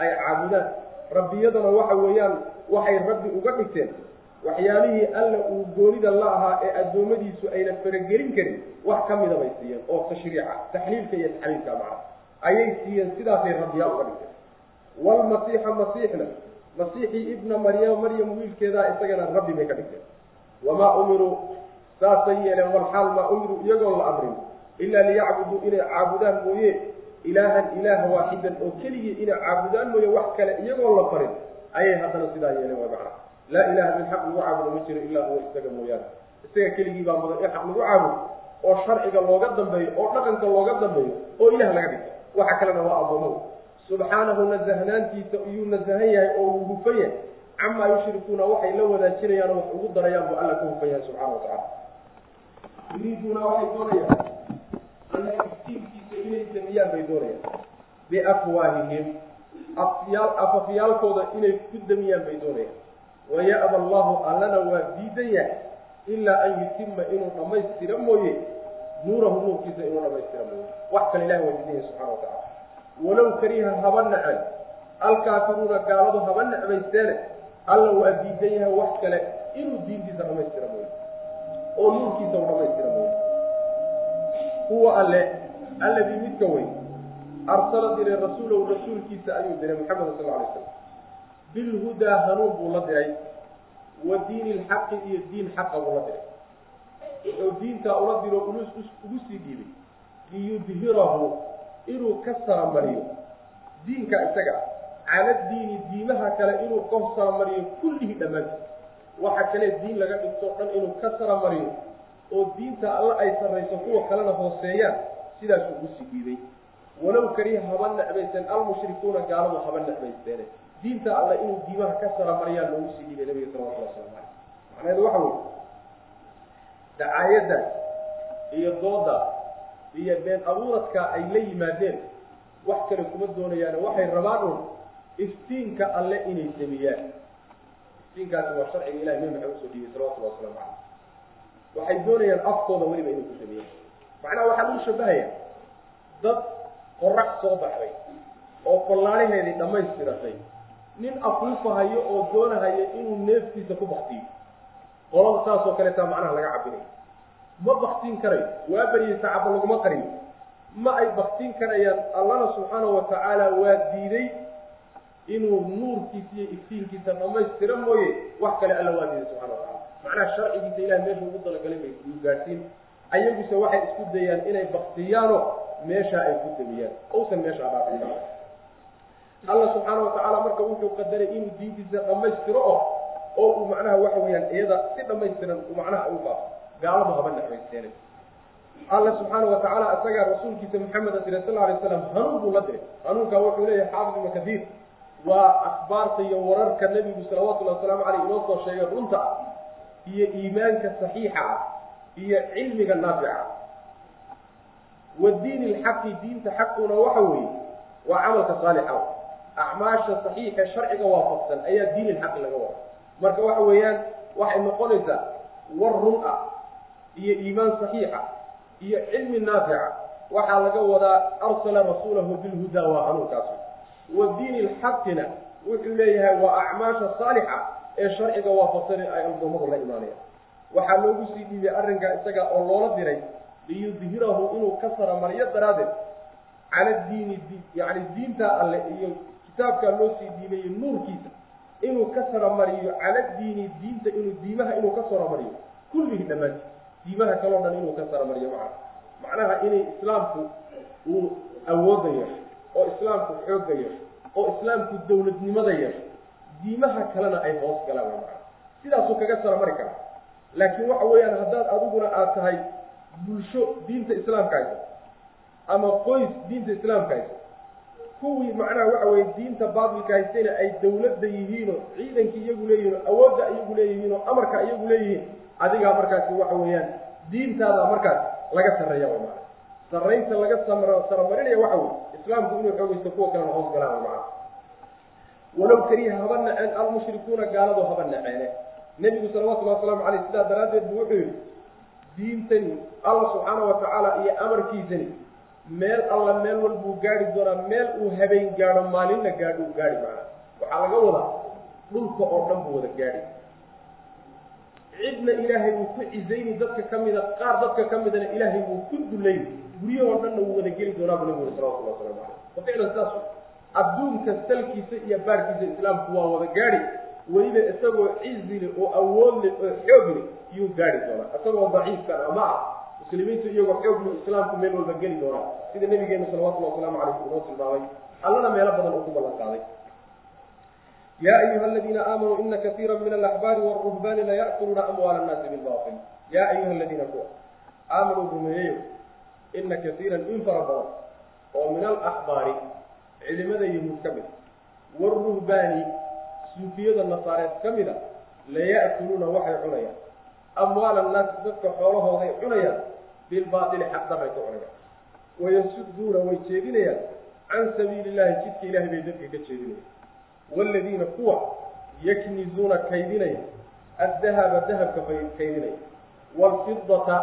Ay caabudaan rabbiyadana waxa weeyaan waxay rabbi uga dhigteen waxyaalihii alla uu goonida la ahaa ee addoommadiisu ayna faragelin karin wax ka mida bay siiyeen oo tashriica taxliilka iyo taxliilka macna ayay siiyeen sidaasay rabbiyaal uga dhigteen waalmasiixa masiixna masiixii ibna maryama maryam wiilkeedaa isagana rabbi bay ka dhigteen wamaa umiruu saasay yeeleen walxaal maa umiruu iyagoon la amrin ilaa liyacbuduu inay caabudaan mooye ilaahan ilaah waaxidan oo keligii inay caabudaan mooye wax kale iyagoon la farin ayay haddana sidaa yeeleen waa macna laa ilaha min xaq lagu caabudo ma jiro ilaa huwa isaga mooyaane. Isaga keligii baa mudan in xaq lagu caabudo oo sharciga looga dambeeyo oo dhaqanka looga dambeeyo oo ilaah laga dhigto. Waxa kalena waa addoommadu. Subxaanahu nasahnaantiisa iyuu nasahan yahay oo uu hufan yahay. Camaa yushrikuuna waxay la wadaajinayaan oo wax ugu darayaan buu alla ka hufan yahay subxana wa tacala yuriiduuna waxay doonayaan alla iftiinkiisa inay damiyaan bay doonayaan. Biafwaahihim afyaal afafyaalkooda inay ku damiyaan bay doonayaan waya'ba allahu allana waa diidan yahay ilaa an yutima inuu dhammaystira mooye nuurahu nuurkiisa inuu dhammaystira mooye wax kale ilahi waa diidan yahay subxana wa tacala walow kariha haba nacen alkaafiruuna gaaladu haba necbaysteene alla waa diidan yahay wax kale inuu diintiisa dhammaystira mooye oo nuurkiisa u dhammaystira mooye huwa alle alladii midka weyn arsala diray rasuulahu rasuulkiisa ayuu diray maxamed sal alay slam bilhudaa hanuun buu la diray wa diini lxaqi iyo diin xaqa buu la diray. Wuxuu diintaa ula diro ugu sii dhiibay liyudhirahu inuu ka saramariyo diinka isaga cala diini diimaha kale inuu ka saramariyo kullihii dhammaantiis waxa kale diin laga dhigto dhan inuu ka saramariyo oo diinta alla ay sarrayso kuwa kalena hooseeyaan sidaasuu ugu sii dhiibay walow kariha haba necbaysen almushrikuuna gaaladu haba necbaysteene diinta alle inuu diimaha ka saramariyaan loogu sii dhiibay nabiga salawatullah waslamu caleyh macnaheedu waxa weye dacaayadda iyo dooda iyo been abuuradka ay la yimaadeen wax kale kuma doonayaane waxay rabaan un iftiinka alle inay samiyaan. Iftiinkaasi waa sharciga ilahi nabi maxamed u soo dhiibay salawatullahi waslamu caleyh waxay doonayaan afkooda weliba inay ku samiyaan. Macnaha waxaa lagu shabahaya dad qorax soo baxday oo fallaalaheedii dhammaystiratay nin afuufahayo oo doonahayo inuu neeftiisa ku baktiyo qolada saasoo kaleetaa macnaha laga cabinay ma baktiin karayo waa beriyey sacaba laguma qariyo ma ay baktiin karayaan allana subxaana wa tacaala waa diiday inuu nuurkiisa iyo iftiinkiisa dhammaystira mooye wax kale alla waa diiday subxana wa tacala macnaha sharcigiisa ilaah meesha ugu dalagalay bay u gaadhsiin ayaguse waxay isku dayaan inay baktiyaano meeshaa ay ku damiyaan. Uusan meeshaa dhaafin alla subxaana watacaala marka wuxuu qadaray inuu diintiisa dhammaystiro oo oo uu macnaha waxa weeyaan iyada si dhammaystiran uu macnaha u faafo gaaladu haba naxwaysteene alla subxaana watacaala isagaa rasuulkiisa maxameda diray sal alay slam hanuun buu la diray. Hanuunkaa wuxuu leeyahay xaafid ibnu kasiir waa akhbaarta iyo wararka nebigu salawatullahi wasalaamu caleyh inoo soo sheegay runta ah iyo iimaanka saxiixa ah iyo cilmiga naafica. Ah wadiin ilxaqi diinta xaquna waxa weeye waa camalka saalixa acmaasha saxiixa sharciga waafaqsan ayaa diin ilxaqi laga wada marka waxa weeyaan waxay noqonaysaa war run ah iyo iimaan saxiixa iyo cilmi naafica. Waxaa laga wadaa arsala rasuulahu bilhudaa waa hanuunkaas wa diin ilxaqina wuxuu leeyahay waa acmaasha saalixa ee sharciga waafaqsan ay addoommadu la imaanayaan. Waxaa loogu sii dhiibay arrinkaa isaga oo loola diray liyudhirahu inuu ka saramariyo daraaddeed cala diini yani diinta alle iyo kitaabkaa loo sii dhiibayo nuurkiisa inuu ka saramariyo cala diini diinta inuu diimaha inuu ka saramariyo kullihi dhammaanti diimaha kaloo dhan inuu ka saramariyo macna macnaha. Inay islaamku uu awooda yeesho oo islaamku xoogga yeesho oo islaamku dowladnimada yeesho diimaha kalena ay hoos galaan way macna sidaasuu kaga saramari karaa. Laakiin waxa weeyaan haddaad adiguna aad tahay bulsho diinta islaamka haysa ama qoys diinta islaamka haysa kuwii macnaha waxa weye diinta baatilka haystayna ay dawladda yihiinoo ciidankii iyagu leeyihiin oo awoodda iyagu leeyihiin oo amarka iyagu leeyihiin adigaa markaasi waxa weeyaan diintaada markaas laga sarreeya way macana sarraynta laga saramarinaya waxa weye islaamku inuu xoogaysto kuwa kalena hoos galaan way macana walow kariha haba naceen almushrikuuna gaaladu haba naceene nebigu salawatullahi wasalaamu caleyh sidaa daraaddeed buu wuxuu yidhi diintani alla subxaana wa tacaala iyo amarkiisani meel alla meel walbuu gaari doonaa meel uu habeen gaadho maalinna gaadho uu gaadhi macana waxaa laga wadaa dhulka oo dhan buu wada gaadhi cidna ilaahay wuu ku cizayni dadka ka mida qaar dadka ka midana ilaahay wuu ku dulayni guryahoo dhanna wuu wada geli doonaa buu nabigu salawatullah waslamu caleyh wa ficlan adduunka salkiisa iyo baarkiisa islaamku waa wada gaadhi weliba isagoo cizile oo awoodle oo xoogle iyuu gaadhi doonaa isagoo daciifkan ama ah muslimiintu iyagoo xooglu islaamku meel walba geli doonaa sida nabigeenu salawatullahi wasalaamu caleyh inoo tilmaamay allana meelo badan uu ku ballan qaaday. Yaa ayuha aladiina aamanuu ina kaiira min alaxbaari wاruhbaani laya'kuluuna amwaala annaasi bilbail yaa ayuha aladiina kuwa aamanuu rumeeyeyo ina kaiiran in fara badan oo min alaxbaari cilimada yahuud ka mid wاruhbaani suufiyada nasaareed ka mida laya'kuluuna waxay cunayaan. Amwaala annaasi dadka xoolahooday cunayaan bilbaaili xaqdaray ku cunayaan wayasuduuna way jeedinayaan can sabiili illahi jidka ilahay bay dadka ka jeedinayaan waaladiina kuwa yaknizuuna kaydinaya addahaba dahabka kaydinaya waalfidata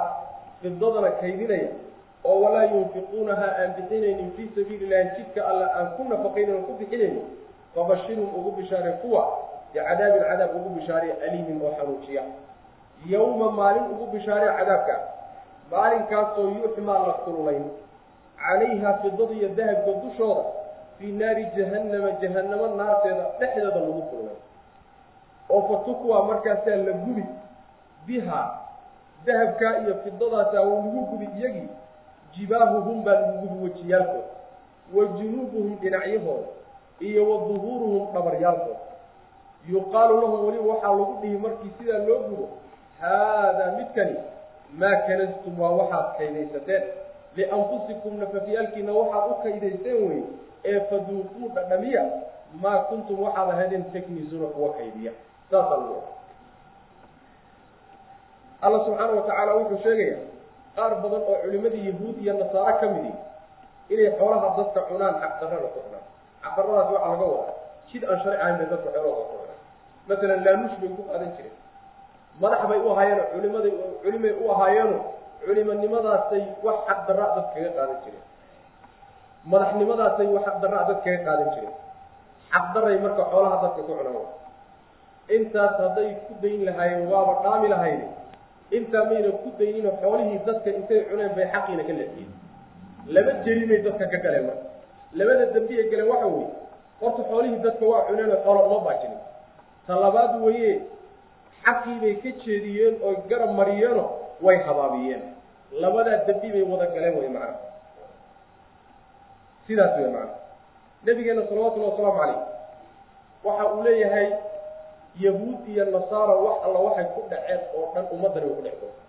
fidadana kaydinaya oo walaa yunfiquunaha aan bixinaynin fii sabiili illahi jidka alla aan ku nafaqaynin ku bixinaynin fabashirhum ugu bishaare kuwa bicadaabin cadaab ugu bishaaree aliimin oo xanuujiya yowma maalin ugu bishaaree cadaabka maalinkaasoo yuxmaa la kululayn. Calayha fidada iyo dahabka dushooda fii naari jahannama jahannamo naarteeda dhexdeeda lagu kululay oo fatukwa markaasaa la gubi biha dahabkaa iyo fidadaasaa lagu gubi iyagii jibaahuhum baa lagu gubi wejiyaalkooda wa junuubuhum dhinacyahooda iyo wa duhuuruhum dhabaryaalkooda. Yuqaalu lahum weliba waxaa lagu dhihi markii sidaa loo gubo haadaa midkani maa kanastum waa waxaad kaydaysateen lianfusikum nafafyaalkiina waxaad u kaydaysteen wey ee faduuquu dhadhamiya maa kuntum waxaad ahaydeen taknisuuna kuwa kaydiya saasaa lagu alla subxaana watacaala wuxuu sheegaya qaar badan oo culimadii yahuud iyo nasaaro ka midi inay xoolaha dadka cunaan xaqdarrada ku cunaan xaqdarradaas waxaa laga wadaa jid aan sharci ahayn bay dadka xoolahooda ku cunaan masalan laanuush bay ku qaadan jireen madax bay u ahaayeeno culimaday culimay u ahaayeeno culimanimadaasay wax xaqdarra dad kaga qaadan jireen. Madaxnimadaasay wax xaqdarra dad kaga qaadan jireen. Xaqdaray marka xoolaha dadka ku cunaan. Intaas hadday ku dayn lahaayeen waaba dhaami lahayne intaa mayna ku daynino xoolihii dadka intay cuneen bay xaqiina ka leexiyeen. Laba jerimay dadka ka galeen marka. Labada dambiye galeen waxa weeye horta xoolihii dadka waa cuneenoo xoola uma baajinin ta labaad weye xaqii bay ka jeediyeen oy garab mariyeenoo way habaabiyeen. Labadaa dambi bay wada galeen wey macana sidaas wey macana nabigeena salawatullahi wasalaamu calayh waxa uu leeyahay yahuud iyo nasaara wax alla waxay ku dhaceen oo dhan ummaddani way ku dhec doonta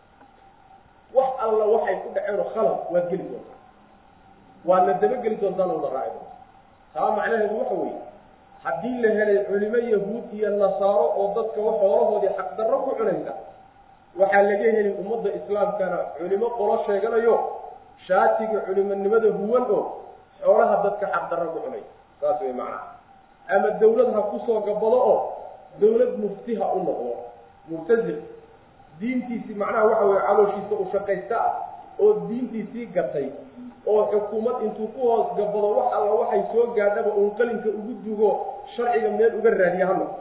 wax alla waxay ku dhaceen oo khalad waad geli doontaa. Waadna dabageli doontaan oo daraaci doonta taa macnaheedu waxa weeye haddii la helay culimo yahuud iyo nasaaro oo dadka xoolahoodii xaqdarro ku cunaysa waxaa laga heli ummadda islaamkana culimo qolo sheeganayo shaatiga culimonimada huwan oo xoolaha dadka xaqdarro ku cunay. Saas way macnaha. Ama dawlad ha ku soo gabado oo dawlad mufti ha u noqdo. Mubtazil diintiisii macnaha waxa weye calooshiisa u shaqaysta ah oo diintiisii gatay oo xukuumad intuu ku hoos gabado wax alla waxay soo gaadhaba uun qalinka ugu dugo sharciga meel uga raadiya ha noqdo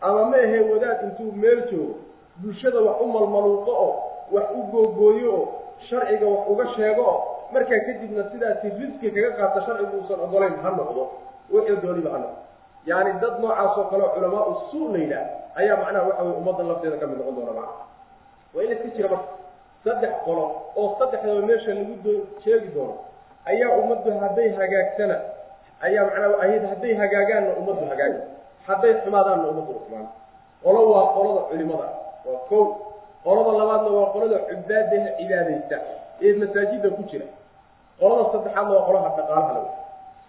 ama ma ahee wadaad intuu meel joogo bulshada wax u malmaluuqo oo wax u googooyo oo sharciga wax uga sheego oo markaa kadibna sidaasi riski kaga qaata sharcigu uusan ogolayn ha noqdo wuxuu dooniba ha noqdo yacni dad noocaas oo kaleo culamaa u suu la yidhaah ayaa macnaha waxa weye ummadda lafteeda ka mid noqon doona macna. Waa in iska jira marka saddex qolo oo saddexdaba meesha lagu doo sheegi doono ayaa ummaddu hadday hagaagtana ayaa macnaa ahayd hadday hagaagaanna ummaddu hagaagi hadday xumaadaanna ummaddu xumaan qolo waa qolada culimada waa kow. Qolada labaadna waa qolada cubaadaha cibaadaysta ee masaajidda ku jira. Qolada saddexaadna waa qolaha dhaqaalaha lagu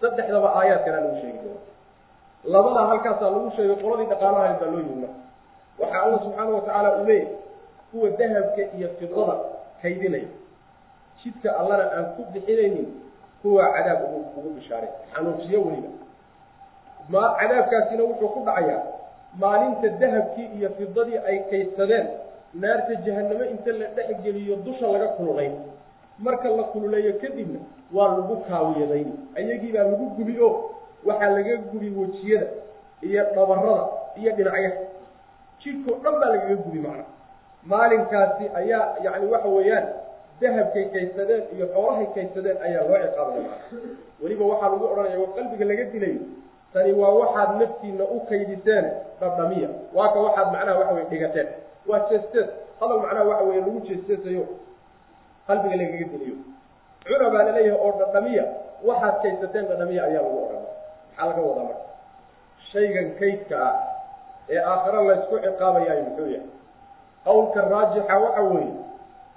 saddexdaba aayaadkanaa lagu sheegi doona labadaa halkaasaa lagu sheegay qoladii dhaqaalaha baa loo yimi marka. Waxaa alla subxaana watacaala uu leeyahy kuwa dahabka iyo fidada kaydinaya jidka allana aan ku bixinaynin kuwaa cadaab ugu bishaaray. Xanuujiyo weliba. Ma cadaabkaasina wuxuu ku dhacayaa maalinta dahabkii iyo fidadii ay kaydsadeen naarta jahanamo inta la dhexgeliyo dusha laga kululayn. Marka la kululeeyo kadibna waa lagu kaawiyadayn ayagiibaa lagu gubi o waxaa laga gubi wejiyada iyo dhabarada iyo dhinacyaha jidhkao dhan baa lagaga gubi macna maalinkaasi ayaa yacni waxa weeyaan dahabkay kaydsadeen iyo xoolahay kaydsadeen ayaa loo ciqaabaya weliba waxaa lagu odhanaya oo qalbiga laga dilayo tani waa waxaad naftiina u kaydiseen dhadhamiya. Waa ka waxaad macnaha waxa weye dhigateen. Waa jeesteed. Hadal macnaha waxa weye lagu jeesteesayo qalbiga lagaga diliyo cuna baa la leeyahay oo dhadhamiya waxaad kaydsateen dhadhamiya ayaa lagu odhanaya. Maxaa laga wadaa marka? Shaygan kaydka ah ee aakhiro laysku ciqaabayaayo muxuu yahay qowlka raajixa waxa weeye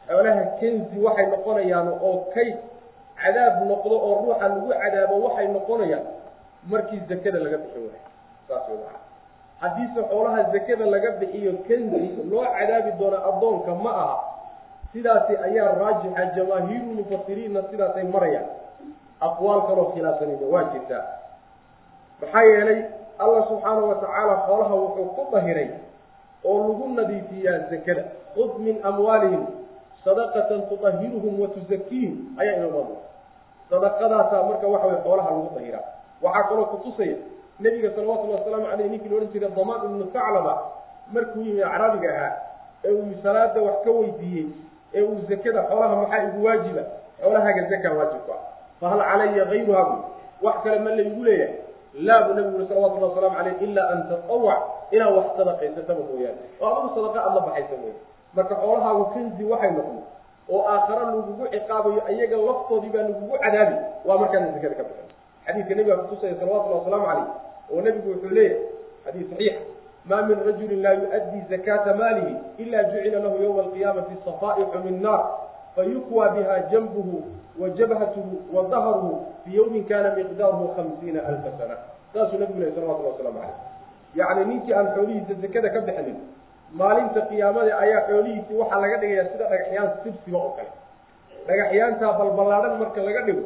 xoolaha kenzi waxay noqonayaan oo kayd cadaab noqdo oo ruuxa lagu cadaabo waxay noqonayaan markii zakada laga waayo saas macana haddiise xoolaha zakada laga bixiyo kenzi loo cadaabi doona addoonka ma aha sidaasi ayaa raajixa jamaahiiru mufasiriinna sidaasay marayaan. Aqwaal kaloo khilaafsanayna waa jirtaa. Maxaa yeelay allah subxaanahu watacaala xoolaha wuxuu ku dahiray oo lagu nadiifiyaa zakada. Khud min amwaalihim sadaqatan tudahiruhum wa tuzakiihim ayaa inoomaada sadaqadaasaa marka waxa way xoolaha lagu dahiraa waxaa kaloo kutusaya nebiga salawatullhi wasalaamu caleyh ninkii la odhan jiray damaan ibnu saclaba markuu yimi acraabiga ahaa ee uu salaada wax ka weydiiyey ee uu zakada xoolaha maxaa igu waajiba? Xoolahaaga zaka waajibku ah. Fahal calaya gayruha bu wax kale ma laygu leeyahay. Laa buu nabigu uri salawatullahi wasalaamu caleyh ilaa an tatawac inaad wax sadaqaysataba mooyaane oo adigu sadaqa aada la baxaysa mooye marka xoolahaagu kanzi waxay noqon. Oo aakhare lagugu ciqaabayo ayaga laftoodii baa lagugu cadaabi. Waa markaana zakada ka bixin xadiidka nebiga kutusaya salawatullahi wasalaamu caleyh oo nebigu wuxuu leeyahay xadiis saxiix ma min rajulin laa yuؤddi zakata maalihi ila jucila lahu ywma alqiyaamati safaaixu min naar. Fayukwa biha janbuhu wa jabhatuhu wa dahruhu fi ywmin kana miqdaaruhu hamsiina alfa sana. Saasuu nebigu lehy salawatullah waslamu caleyh yacni ninkii aan xoolihiisa zakada ka bixinin maalinta qiyaamada ayaa xoolihiisii waxaa laga dhigaya sida dhagaxyaan sibsiba oo kale. Dhagaxyaantaa balballaadhan marka laga dhigo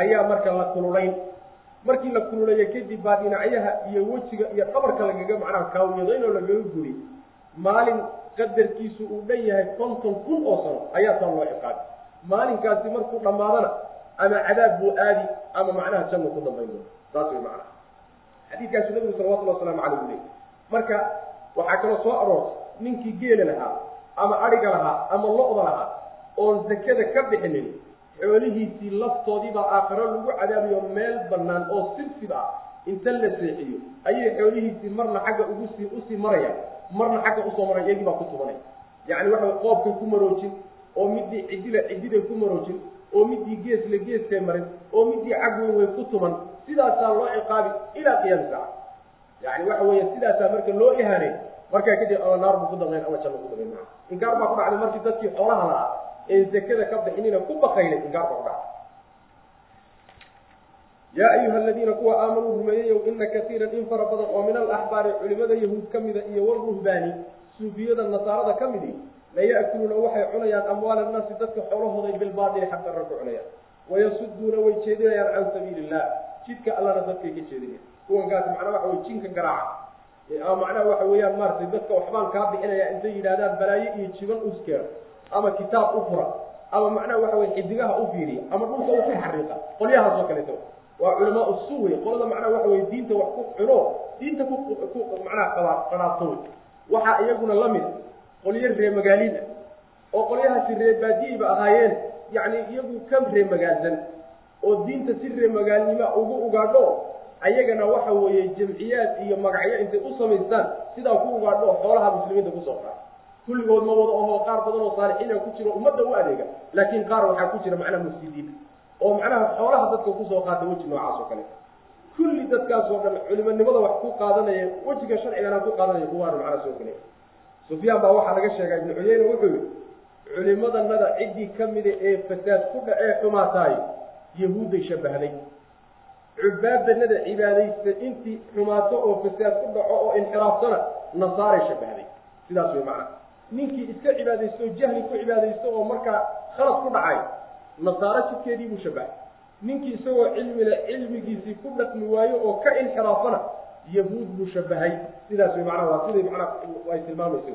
ayaa marka la kululayn. Markii la kululeeyo kadib baa dhinacyaha iyo wejiga iyo dhabarka lagaga macnaha kaawiyadayn oo lagaga guri maalin qadarkiisu uu dhan yahay konton kun oo sano ayaa taa loo ciqaabi maalinkaasi markuu dhammaadana ama cadaab buu aadi ama macnaha jannu ku dambayn doona. Saas way macnaha xadiidkaasu nabigu salawatullahi waslamu caleyh u marka waxaa kaloo soo aroortay ninkii geela lahaa ama adhiga lahaa ama lo-da lahaa oon zakada ka bixinin xoolihiisii laftoodiibaa aakhiro lagu cadaabayo meel bannaan oo sibsib ah inta la seexiyo ayay xoolihiisii marna xagga ugusii u sii marayaan marna xagga u soo maraya iyagii baa ku tubanay yacni waxay qoobkay ku maroojin oo midii cidila cididay ku maroojin oo midii geesle geeskay marin oo midii cag weyn way ku tuman sidaasaa loo ciqaabi ilaa qiyaami saaca yani waxa weeye sidaasaa marka loo ihaanay markaa kadib ama naar buu ku dambeyn ama janno ku dambeyn maa inkaar baa ku dhacday markii dadkii xoolaha lahaa ee zakada ka bixinina ku bakaynay inkaar baa ku dhacday. Yaa ayuha aladiina kuwa aamanuu rumeeyeyow ina katiiran in fara badan oo min alaxbaari culimada yahuud ka mida iyo waruhbaani suufiyada nasaarada ka midi laya'kuluuna waxay cunayaan amwaala annaasi dadka xoolahooday bilbaadili xaq darra ku cunayaan. Wayasuduuna way jeedinayaan can sabiili illah jidka allana dadkay ka jeedinayaan kuwankaasi macnaa waxa weye jinka garaaca. Ama macnaha waxa weeyaan maaratay dadka waxbaan kaa bixinaya intay yidhahdaan balaayo iyo jiban uskeeno ama kitaab u fura ama macnaha waxa weye xidigaha u fiiriya ama dhulka u ku xariiqa qolyahaas oo kaleeto. Waa culamaa usu wey qolada macnaha waxa weye diinta wax ku cuno diinta ku ku macnaha qaba qanaabto wey waxaa iyaguna la mid qolyo ree magaaliin ah oo qolyahaasi ree baadiyiba ahaayeen yacni iyagu ka ree magaalsan oo diinta si ree magaalnima ugu ugaadho ayagana waxa weeye jamciyaad iyo magacyo intay u samaystaan sidaa ku ugaadho xoolaha muslimiinta ku soo qaar kulligood ma wada ahoo qaar badan oo saalixiina ku jiro ummadda u adeega laakiin qaar waxaa ku jira macnaha mufsidiin oo macnaha xoolaha dadka ku soo qaata weji noocaas oo kale. Kulli dadkaas oo dhan culimonimada wax ku qaadanaya wejiga sharcigana ku qaadanaya kuwaana macnaha soo gelay sufyaan baa waxaa laga sheegaa ibnu cuyeyne wuxuu yihi culimadanada ciddii ka mida ee fasaad ku dha ee xumaataay yahuudday shabahday. Cubaadanada cibaadaysta intii xumaato oo fasaad ku dhaco oo inxiraaftana nasaaray shabahday. Sidaas way macnaha ninkii iska cibaadaysto oo jahli ku cibaadaysto oo markaa khalad ku dhacay nasaaro jidkeedii buu shabahay. Ninkii isagoo cilmile cilmigiisii ku dhaqmi waayo oo ka inxiraafana yahuud buu shabahay. Sidaas way macnaha waa siday macnaha ay tilmaamaysa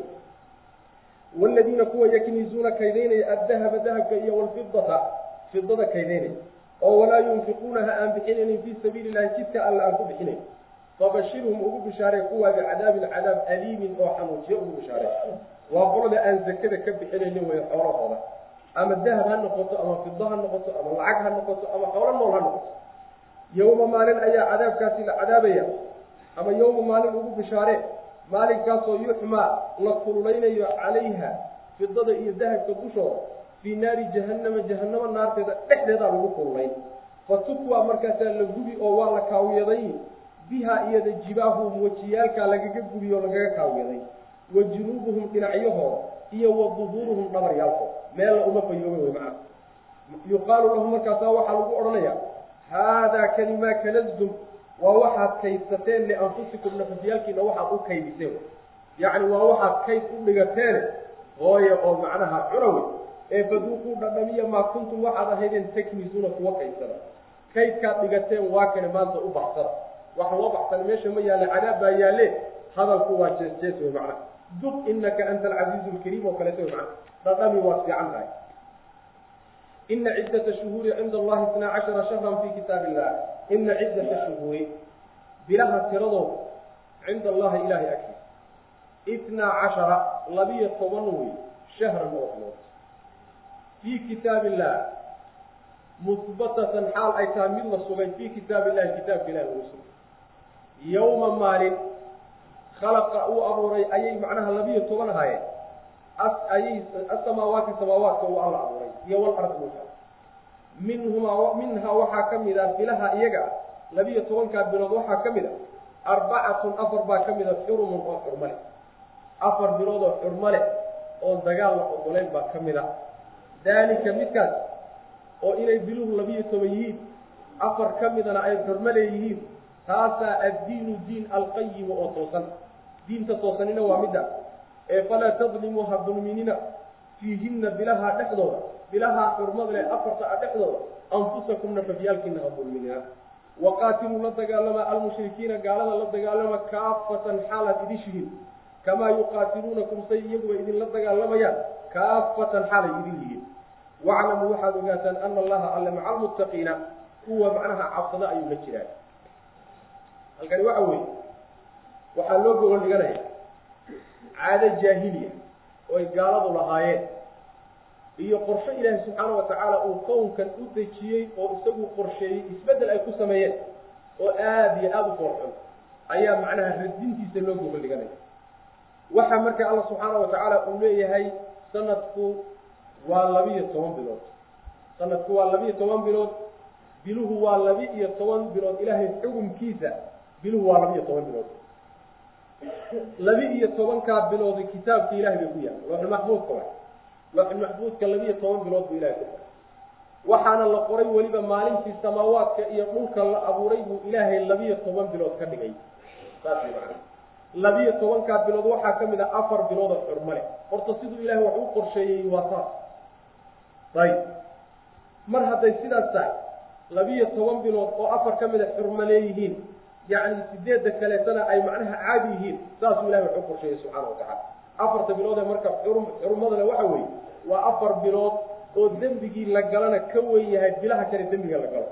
waladiina kuwa yaknizuuna kaydaynaya addahaba dahabka iyo walfidata fidada kaydaynaya oo walaa yunfiquunaha aan bixinaynin fii sabiili illahi jidka alla aan ku bixinayn fabashirhum ugu bishaaree kuwaa bicadaabin cadaab aliimin oo xanuujiyo ugu bishaaree waa qolada aan zakada ka bixinaynin way xoolahooda. Ama dahab ha noqoto ama fido ha noqoto ama lacag ha noqoto ama xoolo nool ha noqoto. Yowma maalin ayaa cadaabkaasi la cadaabaya. Ama yowma maalin ugu bishaaree maalinkaasoo yuxmaa la kululaynayo calayha fidada iyo dahabka dushooda fii naari jahannama jahannama naarteeda dhexdeedaa lagu kululayn. Fa tukwaa markaasaa la gubi oo waa la kaawiyaday bihaa iyada jibaahum wejiyaalkaa lagaga gubi oo lagaga kaawiyaday. Wa junuubuhum dhinacyahooda iyo wa duhuuruhum dhabaryaalkooda meella uma fayooba wey macana yuqaalu lahum markaasaa waxaa lagu odhanayaa haadaa kani maa kanastum waa waxaad kaydsateen lianfusikum nafafyaalkiina waxaad u kaydiseen. Yacni waa waxaad kayd u dhigateene hooye oo macnaha cunawe ee faduuquu dhadhamiya maa kuntum waxaad ahaydeen taknisuuna kuwa kaydsada kaydkaad dhigateen waa kane maanta u baxsada. Wax loo baxsana meesha ma yaalla cadaab baa yaalle hadalku waa jees jees wey macnaha. Duq inaka anta alcasiizu lkariim oo kaleeto wey macnaha. Dhadhami waad fiican tahay. Ina ciddata shuhuuri cinda allahi isnaa cashara shahran fi kitaab illah ina ciddata shuhuuri bilaha tiradooda cinda allahi ilahay agtiisa. Itnaa cashara labiyo toban wey shahran oo bilood fii kitaab illah musbatatan xaal ay tahay mid la sugay fii kitaab illahi kitaabka ilahi lagu sugay yowma maalin khalaqa uu abuuray ayay macnaha labiyo toban ahaayeen ayay asamaawaati samaawaadka uu alla abuuray iyo walardi dhulka minhumaa minhaa waxaa ka mid a bilaha iyaga ah labiyo tobankaa bilood waxaa ka mid a arbacatun afar baa ka mid a xurumun oo xurmo leh afar bilood oo xurmo leh oon dagaal la ogoleyn baa ka mid a daalika midkaas oo inay biluhu labiyo toban yihiin afar ka midana ay xurmo leeyihiin taasaa addiinu diin alqayimu oo toosan. Diinta toosanina waa midda. Ee falaa tadlimuu ha dulminina fiihinna bilaha dhexdooda bilahaa xurmada leh afarta a dhexdooda anfusakum nafafyaalkiina ha dulminina waqaatiluu la dagaalama almushrikiina gaalada la dagaalama kaafatan xaalaad idishihiin kamaa yuqaatiluunakum say iyaguba idinla dagaalamayaan kaafatan xaalay idin yihiin waclamuu waxaad ogaataan ana allaha alle maca almuttaqiina kuwa macnaha cabsada ayuu la jiraa. Halkani waxa weeye waxaa loo gogol dhiganaya caado jaahiliya oo ay gaaladu lahaayeen. Iyo qorsho ilaahi subxaana wa tacaala uu kownkan u dejiyey oo isagu qorsheeyey isbeddel ay ku sameeyeen oo aada iyo aada u foorxun ayaa macnaha radintiisa loo gogol dhiganaya waxaa marka alla subxaana wa tacaala uu leeyahay sanadku waa labiyo toban bilood. Sanadku waa labiyo toban bilood. Biluhu waa laba iyo toban bilood. Ilaahay xukumkiisa biluhu waa laba iyo toban bilood. Laba iyo tobankaa bilood kitaabka ilahay bay ku yahay looxulmaxbuudka wa looxulmaxbuudka laba iyo toban bilood buu ilahay ku qoray waxaana la qoray weliba maalintii samaawaadka iyo dhulka la abuuray buu ilaahay labiyo toban bilood ka dhigay. Saas macana labiyo tobankaa bilood waxaa ka mid a afar bilood oo xurmo leh. Horta siduu ilaahay wax u qorsheeyey waa saas ayib mar hadday sidaas tahay labiyo toban bilood oo afar ka mid a xurmo leeyihiin yacni sideedda kaleetana ay macnaha caadi yihiin saasuu ilahay wax u qorsheeyey subxaana watacala afarta bilood ee marka xur xurmadale waxa weeye waa afar bilood oo dembigii la galana ka weyn yahay bilaha kale dembiga la galo.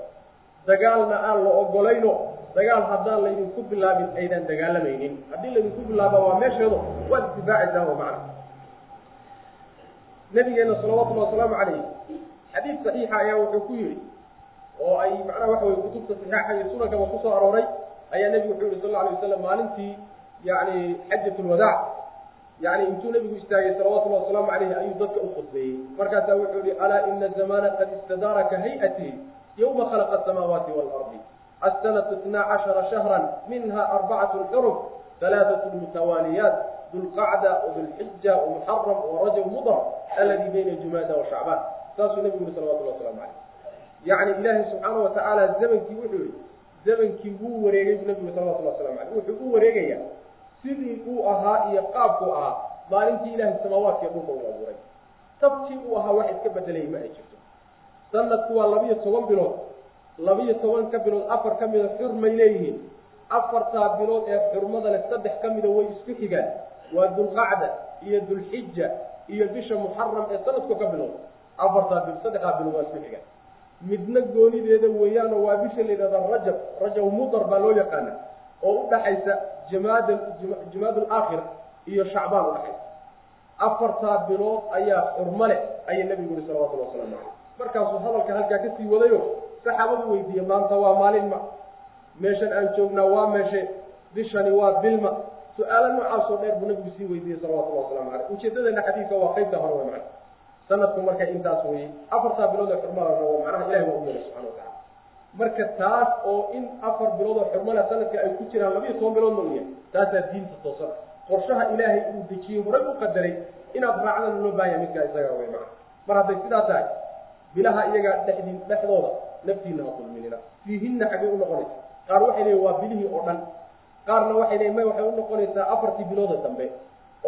Dagaalna aan la ogolayno dagaal haddaan laydinku bilaabin aydan dagaalamaynin haddii laydinku bilaaba waa meesheedo waad isdifaacaysaa wa macna. Nabigeena salawatullhi wasalaamu calayh xadiid saxiixa ayaa wuxuu ku yidhi oo ay macnaha waxa weye kutubta saxiixa iyo sunankaba ku soo arooray ayaa nebigu wuxuu yihi sal la alay wasalam maalintii yani xajat lwadaac yani intuu nebigu istaagay salawatullahi wasalaamu calayhi ayuu dadka u khudbeeyey. Markaasaa wuxuu yihi alaa ina zamana qad istadaara ka hay'ati yowma khalaqa asamaawaati waalardi assanatu itna cashara shahra minha arbacatu xuruf halaatat mutawaaliyaat dulqacda wadulxija wmuxaram warajab mudar aladi bayna jumaada washacbaan saasuu nabigu yuri salawatullah waslamu caleyh yacni ilaahay subxaana watacaala zamankii wuxuu yihi zamankii wuu wareegay buu nabigu salawatullah waslamu caleyh wuxuu u wareegayaa sidii uu ahaa iyo qaabkuu ahaa maalintii ilaahay samaawaadkiiyo dhulka uu abuuray. Tabtii uu ahaa wax iska bedelay ma ay jirto. Sanadku waa labiyo toban bilood labiyo toban ka bilood afar ka mida xurmay leeyihiin. Afartaa bilood ee xurmada leh saddex ka mida way isku xigaan. Waa dulqacda iyo dulxija iyo bisha muxaram ee sanadku ka bilowda afartaa bil saddexdaa bilood waa isku midna goonideeda weeyaanoo waa bisha la yidhahda rajab rajab mudar baa loo yaqaana oo u dhaxaysa jamaad jamaad alaakhir iyo shacbaan udhaxaysa afartaa bilood ayaa xurmo leh ayay nabigu yihi salawatullah waslamu caleyh markaasuu hadalka halkaa ka sii wadayo saxaabadu weydiiye maanta waa maalin ma meeshan aan joognaa waa meeshe bishani waa bilma su'aalo noocaasoo dheer buu nabigu sii weydiiyey salawatullah waslamu caleyh ujeedadeena xadiidka waa qaybta hore way macna sanadku marka intaas weyey afartaa bilood oo xurmala rabo macnaha ilahi waa u yeelay subxana watacala marka taas oo in afar bilood oo xurmala sanadka ay ku jiraan labiyo toban biloodna u yahay taasaa diinta toosan. Qorshaha ilaahay uu dejiyey horay u qadaray inaad raacdana loo baahaya midkaa isaga wey macna mar hadday sidaa tahay bilaha iyaga dhexdii dhexdooda naftiina ha dulminina fiihinna xaggay u noqonaysa. Qaar waxay leeyiin waa bilihii oo dhan. Qaarna waxay leeyiin may waxay u noqonaysaa afartii bilooda dambe.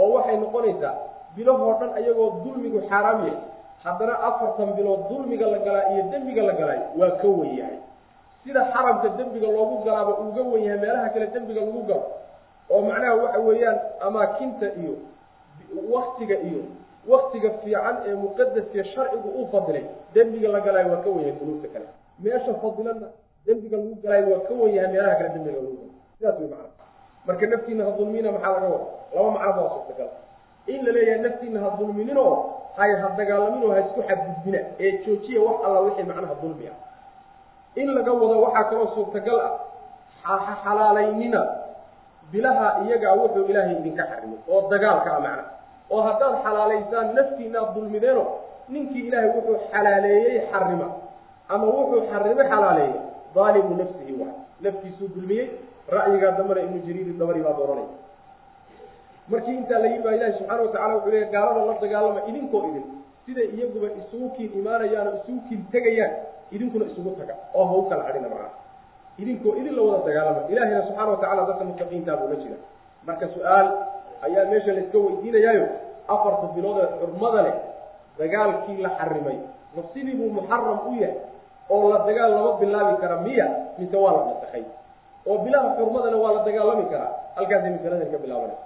Oo waxay noqonaysaa bilahoo dhan ayagoo dulmigu xaaraam yahay. Haddana afartan bilood dulmiga la galaa iyo dembiga la galaay waa ka wen yahay sida xaramka dembiga loogu galaaba uuga wen yahay meelaha kale dembiga lagu galo oo macnaha waxa weeyaan amaakinta iyo waktiga iyo waktiga fiican ee muqadaska sharcigu u fadilay dembiga la galaayo waa ka wen yahay dunuubta kale. Meesha fadilana dembiga lagu galaayo waa ka wen yahay meelaha kale dembiga lagu galo. Sidaas way macana marka naftiina ha dulmina maxaa laga wada laba macno baa suurtagal in la leeyahay naftiina ha dulmininoo hay ha dagaalaminoo ha isku xadgudbina ee joojiya wax alla wixii macnaha dulmi ah. In laga wado waxaa kaloo suurtagal ah ha xalaalaynina bilaha iyagaa wuxuu ilaahay idinka xarimay oo dagaalka ah macna oo haddaad xalaalaysaan naftiinaad dulmideeno ninkii ilaahay wuxuu xalaaleeyey xarima. Ama wuxuu xarime xalaaleeyey. Daalimu nafsihi waay naftiisuu dulmiyey. Ra'yigaa dambana ibnu jariiri dabari baa dooranaya markii intaa la yimi baa ilahi subxaana watacala wuxuu leeya gaalada la dagaalama idinkoo idin. Siday iyaguba isugu kiin imaanayaan oo isugu kiin tegayaan idinkuna isugu taga. Oo ha u kala hadhina macnaha idinkoo idin la wada dagaalama. Ilahina subxaana watacala dadka muttaqiintaa buu la jira marka su'aal ayaa meesha la iska weydiinayaayo afarta bilood ee xurmada leh dagaalkii la xarimay. Ma sidii buu muxaram u yahay oo la dagaal lama bilaabi kara miya mise waa la nasakhay. Oo bilaha xurmadana waa la dagaalami karaa. Halkaasay masaladan ka bilaabanay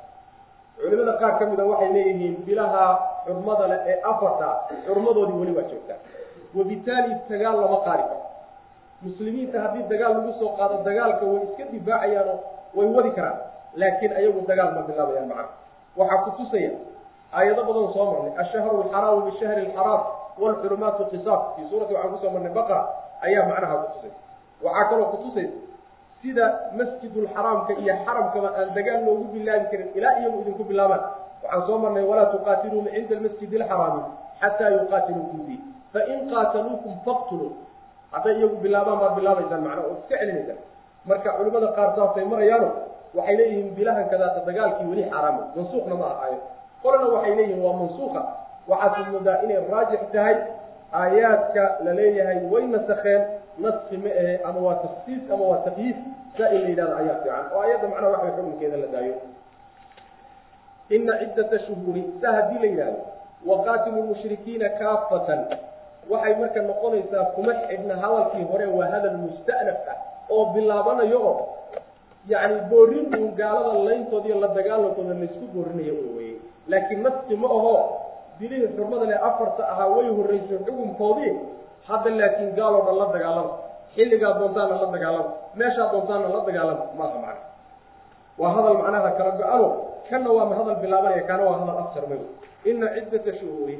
culimada qaar ka mida waxay leeyihiin bilaha xurmada leh ee afarta xurmadoodii weli waa joogtaa. Wabitaali dagaal lama qaari karo. Muslimiinta haddii dagaal lagu soo qaado dagaalka way iska difaacayaanoo way wadi karaan. Laakiin ayagu dagaal ma bilaabayaan macna waxaa ku tusaya aayado badan soo marnay. Ashahru alxaraamu bishahri alxaraam waalxurumaatu qisaas. Fii suurati waxaan ku soo marnay baqara ayaa macnaha ku tusay waxaa kaloo ku tusay sida masjidulxaraamka iyo xaramkaba aan dagaal loogu bilaabi karin ilaa iyagu idinku bilaabaan. Waxaan soo marnay walaa tuqaatiluuna cinda almasjidi alxaraami xataa yuqaatiluukum fii fain qaataluukum faqtuluu. Hadday iyagu bilaabaan baad bilaabaysaan macnaa oo iska celinaysaan. Marka culimada qaar saasay marayaano waxay leeyihiin bilahan kadaata dagaalkii weli xaaraama mansuuqna ma ahaayo qolana waxay leeyihiin waa mansuuqa waxaad moodaa inay raajix tahay aayaadka la leeyahay way nasakheen naski ma ahe ama waa taksiis ama waa takyiif saa in la yidhahdo ayaa fiican. Oo ayadda macnaha waxa xukunkeeda la daayo. Ina ciddata shuhuuri saa haddii la yidhahdo waqaatilu lmushrikiina kaafatan. Waxay marka noqonaysaa kuma xidhna hadalkii hore waa hadal musta'naf ah oo bilaabanayo oo yacni boorin uun gaalada layntooda iyo la dagaalankooda laysku boorinayo oo weye laakiin naski ma aho dilihii xurmada le afarta ahaa way horrayso xukunkoodii. Hadda laakiin gaaloo dhan la dagaalama xilligaa doontaana la dagaalama meeshaa doontaana la dagaalama maaha macna. Waa hadal macnaha kala go-ano kanna waa hadal bilaabanaya kaana waa hadal afjarmay ina ciddata shuhuuri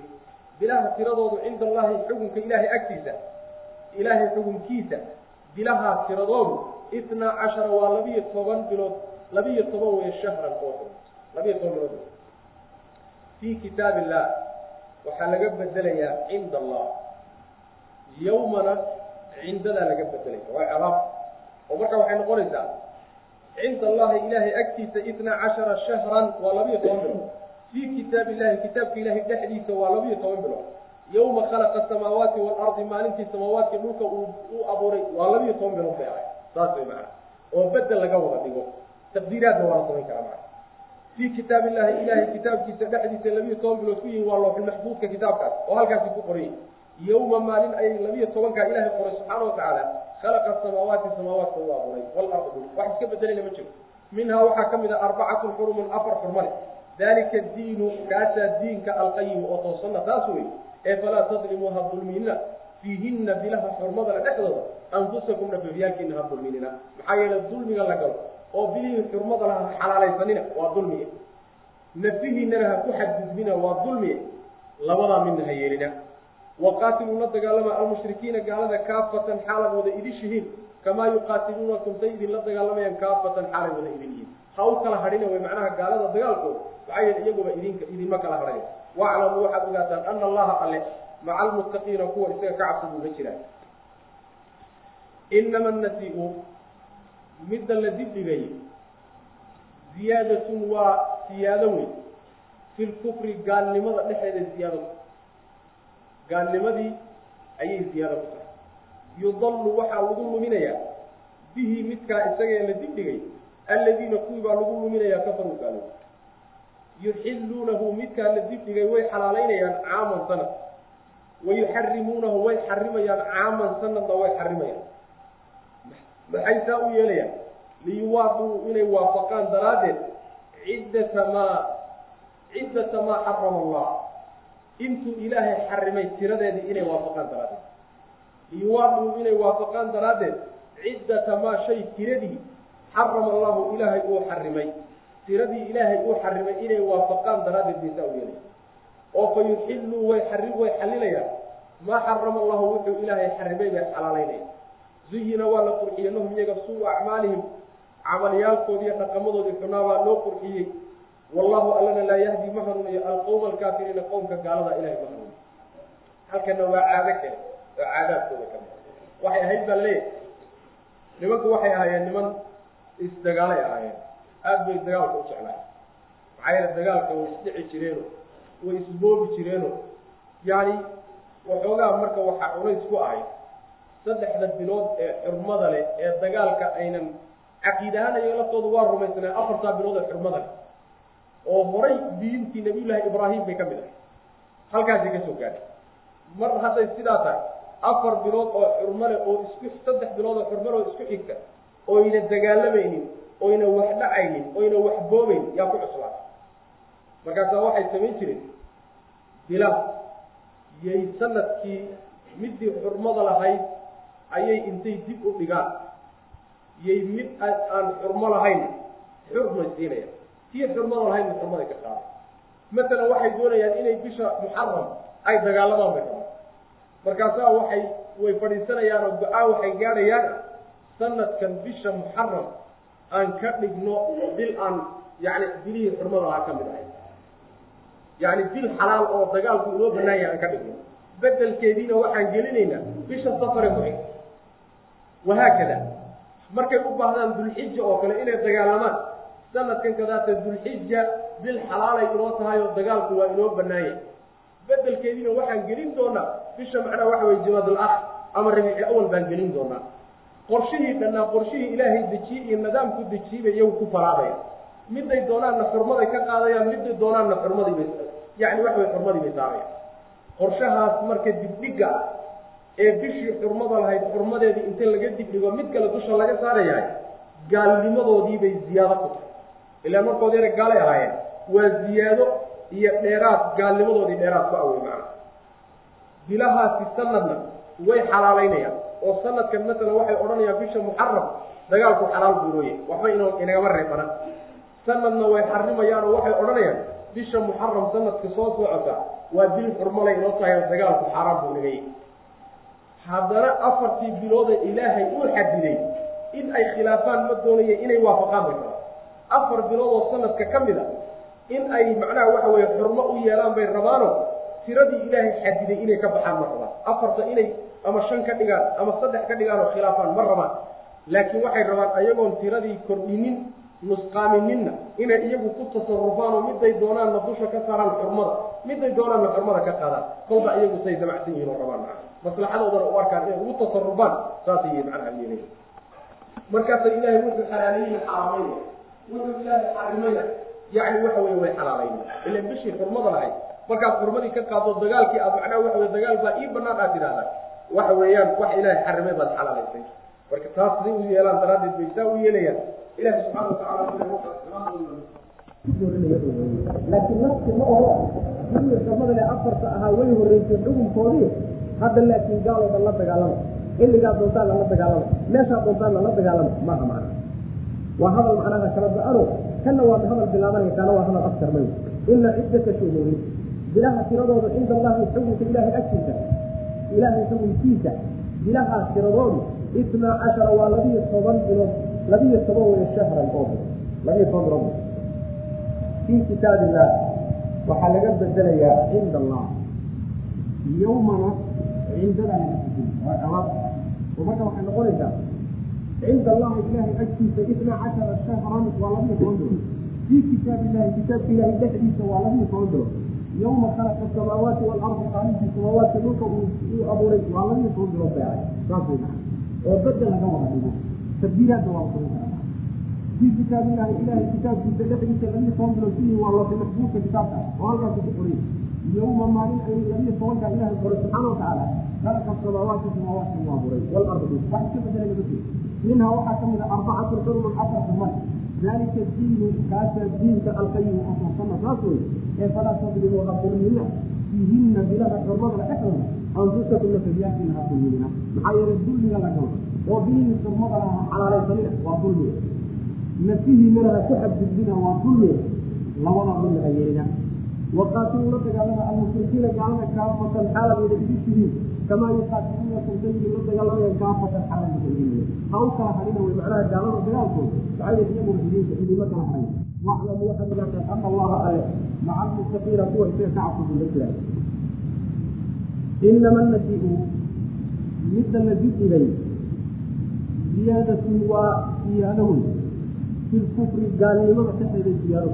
bilaha tiradoodu cinda allahi xukunka ilaahay agtiisa ilaahay xukunkiisa bilahaa tiradoodu itnaa cashara waa labiyo toban bilood labiyo toban weeye shahran oo labiyo toban bilood fii kitaab illah waxaa laga bedelayaa cinda allah. Yawmana cindadaa laga bedelaya waa ciraab oo marka waxay noqonaysaa cinda allahi ilaahay agtiisa itnaa cashara shahran waa labiyo toban bilood. Fii kitaab illahi kitaabka ilahay dhexdiisa waa labiyo toban bilood. Yawma khalaqa asamaawaati waalardi maalintii samaawaadka dhulka uu u abuuray waa labiyo toban bilood bay ahay saas way macana oo bedel laga wada dhigo. Taqdiiraadna waa la samayn karaa macana fii kitaab illahi ilahay kitaabkiisa dhexdiisa labiyo toban bilood ku yihiin waa looxulmaxbuudka kitaabkaas oo halkaasi ku qoray yawma maalin ay labiyo tobankaa ilahay qoray subxaana watacaala khalaqa asamaawaati samaawaadka u abuuray walardi dhul wax iska bedelayna ma jiro minhaa waxaa ka mid a arbacatun xurumun afar xurmale dalika diinu kaasaa diinka alqayim oo toosanna taas wey ee falaa tadlimuu ha dulminina fiihinna bilaha xurmadana dhexdooda anfusakum nafafyaalkiina ha dulminina maxaa yeele dulmiga la galo oo bilihii xurmada laha xalaalaysanina waa dulmiga nafihiinana ha ku xadgudbina waa dulmiga labadaa midna ha yeelina. Waqaatiluu la dagaalama almushrikiina gaalada kaafatan xaalad wada idishihiin kamaa yuqaatiluunakum say idinla dagaalamayaan kaafatan xaalay wada ha u kala hadhina way macnaha gaalada dagaalkooda maxaa yeele iyaguba idinka idinma kala hadhayo waclamuu waxaad ogaataan ana allaha alle maca almuttaqiina kuwa isaga ka cabsadu ma jiraan. Inama nasi-u midda la dibdhigay ziyaadatun waa siyaado weyn. Fi lkufri gaalnimada dhexeeda ziyaado gaalnimadii ayay ziyaado ku tahay. Yudallu waxaa lagu luminayaa bihi midkaa isagee la dibdhigay alladiina kuwii baa lagu luminayaa kafaruu gaalo yuxilluunahu midkaa la dibdhigay way xalaalaynayaan caaman sanad. Wayuxarimuunahu way xarimayaan caaman sanadna way xarimayaan maxay saa u yeelayaan liyuwaaduu inay waafaqaan daraaddeed ciddata maa ciddata maa xarama allah. Intuu ilaahay xarimay tiradeedii inay waafaqaan daraaddeed. Liyuwaaduu inay waafaqaan daraaddeed ciddata maa shay tiradii xarama allahu ilaahay uu xarimay. Tiradii ilaahay uu xarimay inay waafaqaan daraaddeed bay saa u yeelaya. Oo fa yuxilluu way xari way xalilayaan maa xarama allahu wuxuu ilaahay xarimay bay xalaalaynaya zuyina waa la qurxiyey lahum iyaga suu acmaalihim camalyaalkoodi iyo dhaqamadoodii xunaa baa loo qurxiyey. Wallahu allana laa yahdi ma hanuuniyo alqowma alkaafiriina qowmka gaalada ilahay ma hanuuniyo halkana waa caado kale oo caadaadkooda kale waxay ahayd baa leeyahay. Nimanku waxay ahaayeen niman isdagaalay ahaayeen. Aada bay dagaalka u jeclaay maxaa yeele dagaalka way isdhici jireeno way isboobi jireeno yacni waxoogaa marka waxaa culays ku ahay saddexda bilood ee xurmada leh ee dagaalka aynan caqiid ahaan ayaga laftooda waa rumaysnaa afartaa bilood ee xurmada leh. Oo horay diintii nabiyullaahi ibraahim bay ka mid ahay halkaasay ka soo gaadhay. Mar hadday sidaa tahay afar bilood oo xurmo leh oo isku saddex bilood oo xurmo leh oo isku xigta oyna dagaalamaynin oyna wax dhacaynin oyna wax boobayn yaa ku cuslaa markaasaa waxay samayn jireen bilaal yay sannadkii middii xurmada lahayd ayay intay dib u dhigaan. Yay mid aan xurmo lahayn xurmay siinayaan tii xurmada lahaydna xurmaday ka qaaday masalan waxay doonayaan inay bisha muxaram ay dagaalamaan bay rabaan. Markaasaa waxay way fadhiisanayaan oo go'aan waxay gaadhayaan sanadkan bisha muxaram aan ka dhigno bil aan yani bilihii xurmada lahaa ka mid ahay. Yani bil xalaal oo dagaalku inoo banaanya aan ka dhigno. Bedelkeediina waxaan gelinaynaa bisha safare ku xig wahaakada. Markay u baahdaan dulxija oo kale inay dagaalamaan sanadkan kadaata dulxija bil xalaalay inoo tahay oo dagaalku waa inoo banaanya bedelkeediina waxaan gelin doonaa bisha macnaha waxa weye jimaadul akh ama rabiici awal baan gelin doonaa. Qorshihii dhannaa qorshihii ilaahay dejiyey iyo nidaamku dejiyey iyagu ku faraadaya miday doonaanna xurmaday ka qaadayaan miday doonaanna xurmadii bay yani waxa way xurmadii bay saarayaan. Qorshahaas marka dibdhiga ah ee bishii xurmada lahayd xurmadeedii inta laga dibdhigo mid kale dusha laga saarayahay gaalnimadoodiibay ziyaado ku tahay. Ilaa markood yara gaalay ahaayeen. Waa ziyaado iyo dheeraad gaalnimadoodii dheeraad ku awey macana bilahaasi sanadna way xalaalaynayaan. Oo sanadkan masalan waxay odhanayaan bisha muxaram dagaalku xalaal buurooye waxba inagama reebana. Sanadna way xarimayaan oo waxay odhanayaan bisha muxaram sanadka soo socota waa bil xurmalay inoo tahay dagaalku xaaraan buu nagay haddana afartii bilooda ilaahay uu xadiday in ay khilaafaan ma doonaya inay waafaqaan bay rabaan. Afar bilood oo sanadka ka mid a in ay macnaha waxa weeye xurmo u yeelaan bay rabaano tiradii ilaahay xadiday inay ka baxaan ma rabaan. Afarta inay ama shan ka dhigaan ama saddex ka dhigaan oo khilaafaan ma rabaan. Laakiin waxay rabaan ayagoon tiradii kordhinin nusqaaminninna inay iyagu ku tasarufaan oo miday doonaanna dusha ka saaraan xurmada miday doonaanna xurmada ka qaadaan. Kolba iyagu say damacsan yihiin oo rabaan macana maslaxadoodana u arkaan inay ugu tasarufaan saasay macnaha yeelay markaasay ilaahay wuxuu xalaaleeyey xaaraamaynaya wuxuu ilaahay xarimayna yacni waxa weye way xalaalaynaya ilan bishii xurmada lahayd. Markaad xurmadii ka qaado dagaalkii aad macnaha waxa weye dagaal baa ii banaan aad tidhahdaa waxa weeyaan wax ilaahay xarimay baad xalaalaysay marka taas siday u yeelaan daraaddeed bay saa u yeelayaan. Ilahi subxaana laakiin nafsi ma oho. Kuwii samadale afarta ahaa way horreysay xukunkoodii hadda laakiin gaaloo la dagaalama xilligaa doontaanna la dagaalama meeshaa doontaanna la dagaalama maaha macna waa hadal macnaha kala da'ano kanna waa hadal bilaabanaya kaana waa hadal afkar ina ciddata shuhuuri bilaha tiradoodu cinda allahi xukunka ilaahay agtiisa. Ilaahay xukunkiisa. Bilahaa tiradoodu itnaa cashara waa labiyo toban bilood labiyo toban weye shahran oo bil labiyo toban bilood. Fii kitaab illah waxaa laga bedelayaa cinda allah yawmana oo marka waxay noqonaysaa cinda allahi ilaahay agtiisa itnaa cashara shahran waa labiyo toban bilood fii kitaab illahi kitaabka ilahay dhexdiisa waa labiyo toban bilood yawma khalaqa asamaawaati waalardi qaalintii samaawaadka dhulka uu abuuray waa labiyo toban bilood bay ahay saas way maca oo bedel laga wada dhigo tadbiiraadda waa kurin karaa fii kitaab illahi ilahay kitaabkiisa dhexdiisa labiyo toban bilood fiihi waa looxi maxbuuska kitaabka oo halkaasi ku qoray yawma maalin ay labiyo tobanka ilahay qoray subxaana watacaala khalaqa samaawaati samaawaadka uu abuuray waalardi wax iska bedela laga jiro minha waxaa ka mid a arbacatu xurumun afar xuman dalika diinu kaasa diinka alqayim asaasana saas wey ee falaa tadlimuu ha kulmina fiihinna bilaha xurmada dhexdooda anfusakum nafadiyaatina ha kulminina maxaa yeelay dulmiga la galo oo bilihii xurmada laha xalaalaysanina waa dulmiga nafihiinana ha ku xadgudbina waa dulmiga labada ha yeelina waqaatiluu la dagaalama almushrikiina gaalada kaafatan xaala wada idintihiin kamaa yuqaatiluunakum daygii la dagaalamayaan kaafatan xaala idintihiin ha wey macnaha gaalada dagaalkooda maxaa yeelay iyaguna idinka idinma kala haray waclamu waxaad ogaataan ana allaha ale maca almuttaqiina kuwa isaga ka cabsigu la jiraan inama nasiu midda la dibdhigay ziyaadatun waa siyaado wey fi lkufri gaalnimada dhexeeda ziyaado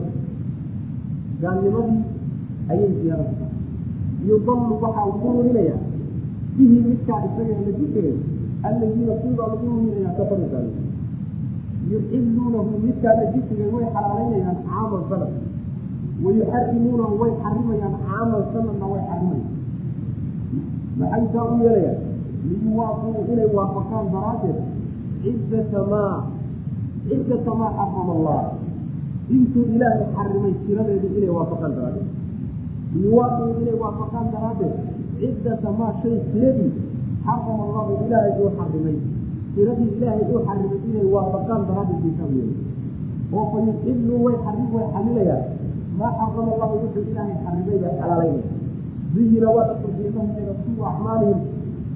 gaalnimadii ayay tahay. Yudallu waxaa lagu ruminayaa bihi midkaa isaga la dibdhigay alladiina kuwibaa lagu ruminayaa kafaru gaali yuxiluunahu midkaa la dibdhigay way xalaalaynayaan caamal sanad wayuxarimuunahu way xarimayaan caamal sanadna way xarimayaan maxay saa u yeelayaan liyuwaafuu inay waafaqaan daraaddeed. Ciddata maa ciddata maa xarama allah intuu ilaahay xarimay tiradeedu inay waafaqaan daraaddeed liyuwaafuu inay waafaqaan daraaddeed ciddata maa shay tiradii xarama allahu ilaahay uu xarimay. Tiradii ilaahay uu xarimay inay waafaqaan daraaddeed bay saa u yeelay oo fa yuxilluu way xarim way xalilayaan maa xarama allahu wuxuu ilaahay xarimay bay xalaalaynaya zuyina waa la qurxiyey lahum suu acmaalihim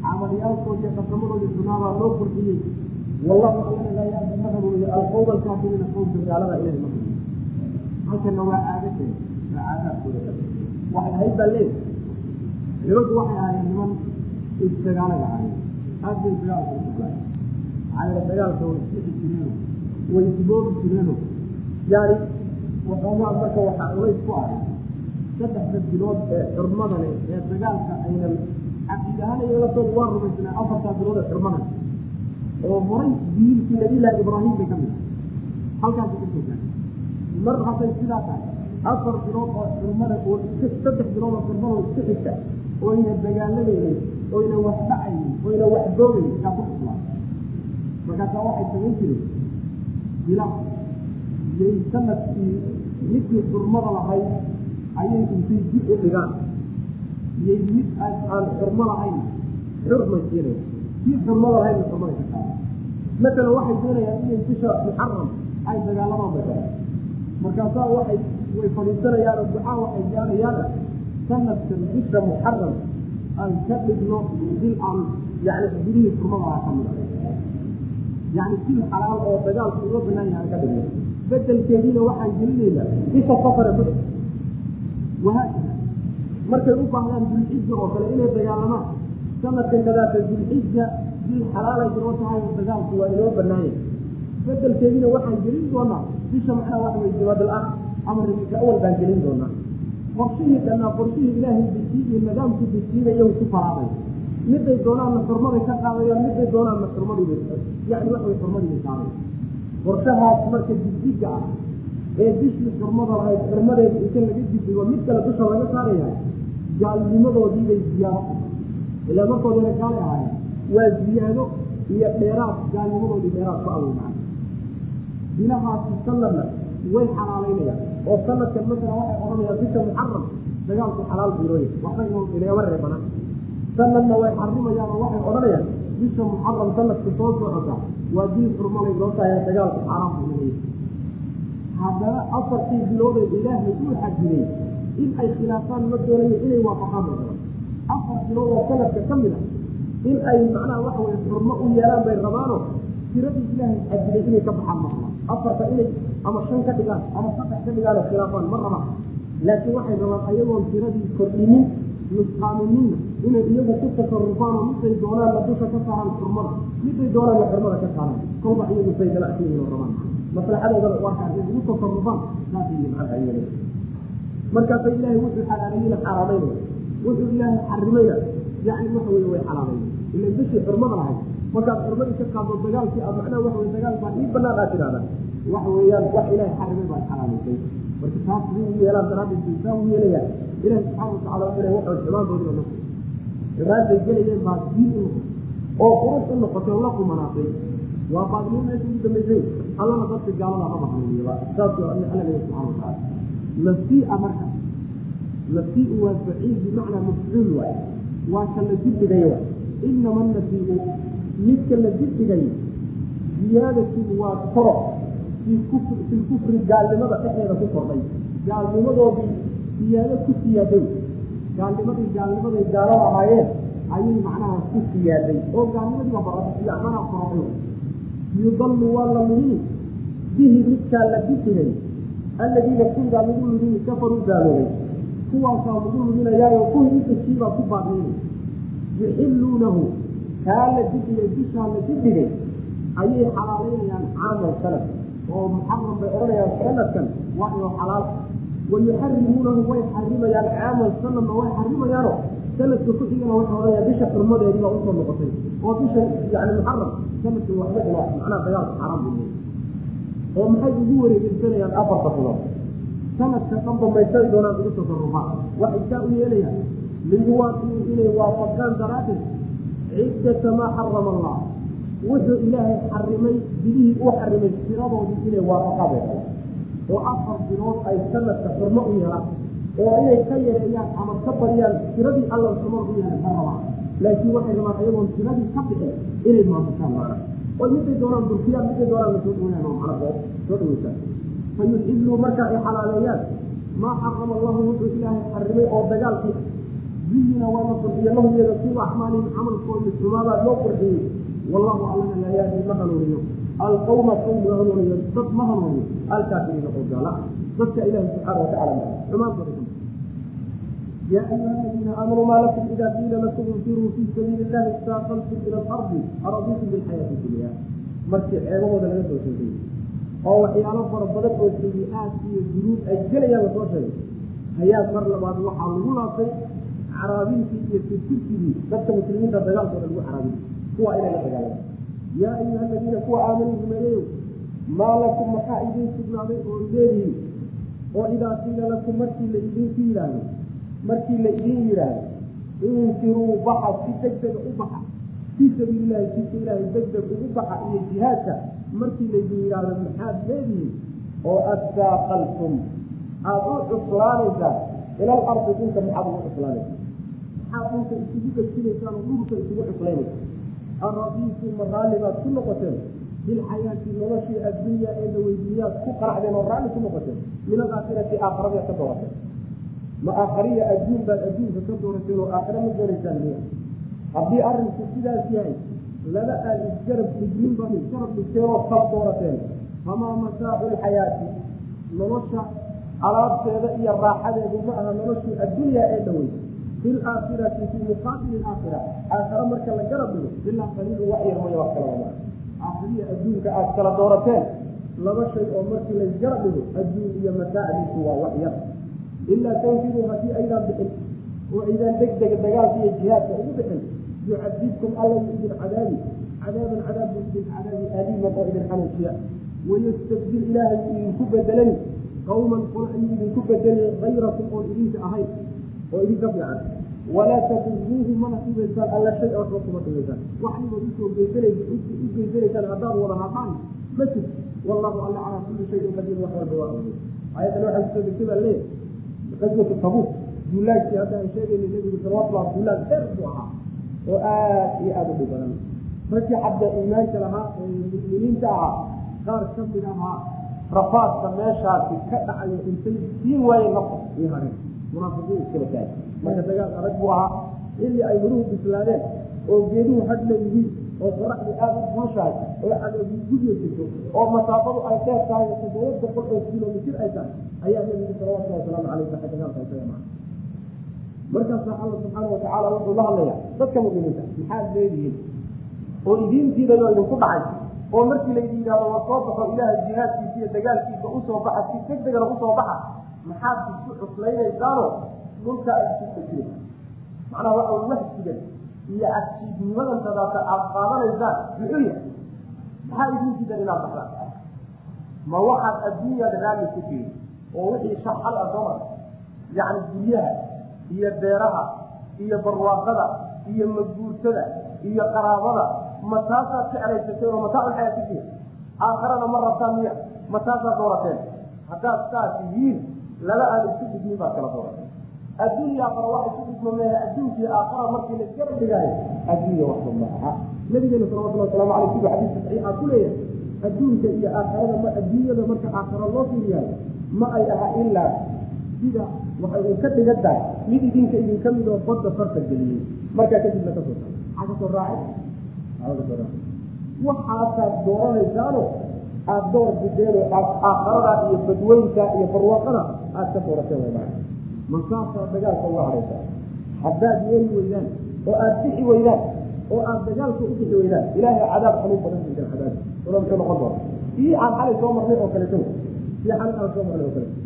camalyaalkoodi qasamadoodi xunaabaa loo qurxiyey wallahu allana laa yahdi ma hanuuniyo alqowm alkaafiriina qowmka gaalada ilahay ma halkana waa caadadeeda waa caadaadkooda waxay ahayd baa leeyahay nimanku waxay ahaayeen niman isdagaalay ahaayeen aad bay jeclaay maxaa dagaalka way isixi jireeno way isboobi jireeno yani waxoogaa marka waxaa culays ku ahay saddexda bilood ee xurmada leh ee dagaalka aynan caqiid ahaan iyo laftooda waa rumaysnaa afartaa bilood ee xurmada oo horay diilkii nabilahi ibraahim bay ka mid ah halkaasi ka soo gaartay mar hadday sidaa tahay afar bilood oo xurmada oo saddex bilood oo xurmada oo iska xigta oyna dagaaladeynin oyna wax dhacaynin oyna wax boogaynin kaa ku xuslaa markaasaa waxay samayn jireen. Bila yay sannadkii midkii xurmada lahayd ayay intay dib u dhigaan. Yay mid aan xurmo lahayn xurmay siinaya kii xurmada lahaynna xurmada ka qaada masalan waxay doonayaan inay bisha muxaram ay dagaalamaan bay tahay markaasaa waxay way fadhiisanayaan ducaa waxay gaarayaana sanadkan bisha muxaram aan ka dhigno bil aan yani bilihii xurmadaha ka mid a yani bil xalaal oo dagaalku uga banaan yahay aan ka dhigno. Bedelkeediina waxaan gelinaynaa bisha safare ku wahaakada markay u baahdaan dulxija oo kale inay dagaalamaan sanadkan kadaata dulxija bil xalaalay inoo tahay dagaalku waa inoo banaanya bedelkeediina waxaan gelin doonaa bisha macnaa waxa wey jawaadal ah ama rabiika awal baan gelin doonaa. Qorshihii dhannaa qorshihii ilaahay dejiyey iyo nidaamku dejiyinayo ku faraaday. Miday doonaanna xurmaday ka qaadayaan miday doonaanna xurmadiibay yani waxa way xurmadiibay qaaday qorshahaas marka digdiga ah ee bishii xurmada lahayd xurmadeeda inta laga didigo mid kale dusha laga saaraya gaalnimadoodiibay ziyaado ilaa markoodana gaalay ahaayeen waa ziyaado iyo dheeraad. Gaalnimadoodii dheeraad ku aweynaa bilahaasi sanadna way xalaalaynayaan oo sanadkan masala waxay odhanayaan bisha muxaram dagaalku xalaal buurooya waxba inagama reebana sanadna way xarimayaan waxay odhanayaan bisha muxaram sanadka soo socota. Waa bil xurmalay loo tahay dagaalku xaaraam buu leeyahay haddana afartii biloodee ilaahay uu xadiday in ay khilaafaan ma doonayo inay waafaqaan rabaan afar bilood oo sanadka ka mid a in ay macnaha waxa weye xurmo u yeelaan bay rabaano. Tiradii ilaahay xadiday inay ka baxaan ma rabaan afarta inay ama shan ka dhigaan ama saddex ka dhigaan khilaafaan ma rabaan laakiin waxay rabaan ayagoon tiradii kordhinin nusqaaminina inay iyagu ku tasarufaan oo miday doonaanna dusha ka saaraan xurmada miday doonaanna xurmada ka saaraan kolba iyagu say ganacsiyiin rabaan maslaxadoodana warkaa inay ugu tasarufaan saasay macnaha yeelay markaasa ilaahay wuxuu xalaalayeyna xaaraamaynaya wuxuu ilaahay xarimayna yani waxa weye way xalaamayna ila bishii xurmada lahayd markaad xurmadii ka qaado dagaalkii aad macnaha waxa weye dagaal baa ii banaan aad tidhahda waxa weeyaan wax ilaahay xarimay baad xalaalaysay marka taas sidii u yeelaan daraaddeed saa u yeelayaa. Ilahi subxaana watacala wuxuu leeyahay waxay xumaantoodii noqotay xumaantay gelayeen baa diin u noqotay oo qurux u noqotay oo la kumanaatay. Waa baadnimo meesha ugu dambaysay allana dadka gaalada haba hanuuniyaba saas alla leeyahay subxana watacala nasii'a marka nasii'u waa faciil bimacnaa mafcuul waay. Waa ka la waay inama nasii'u midka la dibdhigay ziyaadatun waa koro kufri gaalnimada dhexdeeda ku kordhay. Gaalnimadoodii siyaado ku siyaaday. Gaalnimadii gaalnimaday gaalada ahaayeen ayay macnaha ku siyaaday. Oo gaalnimadii macnaha koroxyo yudallu waa la lumini bihi midkaa la dibdhigay alladiina kundaa lagu lumini kafaruu gaaloobay kuwaasaa lagu luminayaayo kuwii intaskiibaa ku baadnayna yuxilluunahu kaa la la dibdhigay ayay xalaalaynayaan caamal sanad oo muxaram bay odhanayaan sanadkan waa inoo xalaal wayuxarimuunahu way xarimayaan caamal sanadna way xarimayaano sanadka ku xigana waxay odhanayaan bisha xurmadeedii baa u soo noqotay oo bisha yani muxaram sanadka waxba ina macnaha dagaalka xaaraam buu oo maxay ugu wareegeysanayaan afarta bilood sanadka dhanba maysay doonaan ugu tasarufaan waxay saa u yeelayaan liyuwaafiu inay waafaqaan daraaddeed ciddata maa xarama allah wuxuu ilaahay xarimay bilihii uu xarimay tiradoodii inay rabaan oo afar bilood ay sanadka xurmo u yeelaan oo inay ka yareeyaan ama ka badiyaan tiradii alla xurmada u yeelan ma rabaan laakiin waxay rabaan ayagoon tiradii ka bixin inay maafaqaan maana oo miday doonaan durkiyaan miday doonaan la soo dhawayaan oo macna soo dhaweysaan fayuxilluu marka ay xalaaleeyaan. Maa xarama allahu wuxuu ilaahay xarimay oo dagaalkii biyina waa la qurxiye lahu iyada kuwa acmaalihim camalkoodii xumaabaa loo qurxiyey wallahu allana laa yahdi ma hanuuniyo alqawma qawm ma hanuuniyo dad ma hanuuniyo alkaafiriina oo gaala dadka ilahi subxaana watacala xumaantooda يا أيها الذين آمنوا ما لكم إذا قيل لكم انفروا في سبيل الله استاقلتم إلى الأرض أرضيتم بالحياة الدنيا markii ceebahooda laga soo sheegay oo waxyaalo fara badan oo sayi-aad iyo dunuub ay gelayaan lasoo sheegay hayaa mar labaad waxaa lagu laabtay caraabintii iyo tirtirkidii dadka muslimiinta dagaalkooda lagu caraabin kuwa inay la dagaalama yaa ayuha aladiina kuwa aamanuu rumeeyeyo maa lakum maxaa idiin sugnaaday oo leedihin oo idaa qiila lakum markii la idinku yidhaahdo markii la idin yidhaahdo infiruu baxa si degdega u baxa fii sabiililahi jidka ilaahay degdeg ugu baxa iyo jihaadka markii laydin yidhaahdo maxaad leedihin oo adsaaqaltum aada u cuslaanaysaan ila alardi dhulka maxaad ugu cuslaanaysaa maxaad dhulka isugu gejinaysaan oo isugu cuslaynaysa aradiisu ma raalli baad ku noqoteen bilxayaati noloshii addunya ee la weydiiyaad ku qaracdeen oo raalli ku noqoteen min alaakhirati aakhirada ka doorateen ma aakhariya adduun baad adduunka ka doorateen oo aakhira ma doonaysaan miya haddii arrinku sidaas yahay laba aad isgarab dhignin bad isgarab dhigteen oo kab doorateen famaa mataacu lxayaati nolosha alaabteeda iyo raaxadeedu ma aha noloshii addunya ee dhawey fi laakhirati fii muqaabili aakhira aakhira marka la garab dhigo ilaa qaliilu wax yar mooya wax kalaba maa aakhiriya adduunka aad kala doorateen laba shay oo markii laysgarab dhigo adduun iyo mataacdiisu waa wax yar ilaa tanfiruu haddii aydaan bixin oo aydaan deg dega dagaalka iyo jihaadka ugu bixin yucadibkum alla idin cadaabi cadaaban cadaab bu idin cadaabi aliiman oo idin xanuujiya wayastabdil ilaahay idinku bedelani qawman qol ayuu idinku bedelay hayrakum oon idinka ahayn oo idinka fiican walaa taduruuhu mana dhibaysaan alla shay oo kuma dhibaysaan waxaybaad u soo geysanaysaan haddaad wada hadhaan ma jir wallahu alla calaa kulli shayin qadiir wax walba waa awey ayadan waxaa ku soo degtay baa leeyahay qaswatu tabuuk duulaagkii hadda aan sheegayna nebigu salawatullah duulaag dheer buu ahaa oo aad iyo aada u dhib badan raggii xadda iimaanka lahaa ee mu'miniinta ahaa qaar ka mid ahaa rafaadka meeshaasi ka dhacayo intay siin waayeen nafta iyo hareen munaafiqiin iskala taagay marka dagaal adag buu ahaa xilli ay muruhu bislaadeen oo geeduhu hadh leeyihiin oo qoraxdu aada u kuushahay oo cadowgi gudya jirto oo masaafadu ay dheer tahay toddoba boqol oo kilomitir ay tahay ayaa nebigu salawatullahi wasalaamu caleyh waxay dagaalka isaga maca markaasaa alla subxaana watacaala wuxuu la hadlayaa dadka mu'miniinta maxaad leedihiin oo idiin diidayo idinku dhacay oo markii laydin yidhahdo war soo baxo ilaahay jihaadkiisa iyo dagaalkiisa u soo baxa si deg degana u soo baxa maxaad isku cuslaynaysaan dhulka isku fajiraysa macnaha waxa wahsigan iyo agsiidnimadan tadaata aada qaadanaysaan muxuu yahay? Maxaa idin diidan inaad baxdaan? Ma waxaad adduunyaada raalli ku tihin oo wixii shaxal ah soo mara yacni guryaha iyo beeraha iyo barwaaqada iyo maguurtada iyo qaraabada. Ma taasaad jeclaysatay oo mataa ulxayaatikiin aakharana ma rabtaan miya. Ma taasaad doorateen. Haddaad saas yihiin laba aan isku dhignin baad kala doorateen adduunya aakhara wax isku dhigma mehe adduunkii aakhara markii la iskala dhigaayo adduunya waxba ma aha. Nabigeena salawatullah waslamu aleyh siduu xadiiska saxiixa ku leeyahay adduunka iyo aakharada ma adduunyada marka aakhara loo fiiriyahay ma ay aha ilaa sida waxay un ka dhigan tahay mid idinka idinka mid oo badda farta geliyey markaa kadibna ka soo taa maxaa ka soo raacay. Kasoo raacay. Waxaasaad dooranaysaano aada door bideenoo aakharada iyo badweynka iyo barwaaqada aada ka doorateen masaasaa dagaalka uga hadhaysaa haddaad yeeli weydaan oo aada bixi weydaan oo aada dagaalka u bixi weydaan ilaahay cadaab xanuun badan buidan cadaab una muxuu noqon doona kii aan xalay soo marnay oo kaleto kii aan soo marnay oo kaleto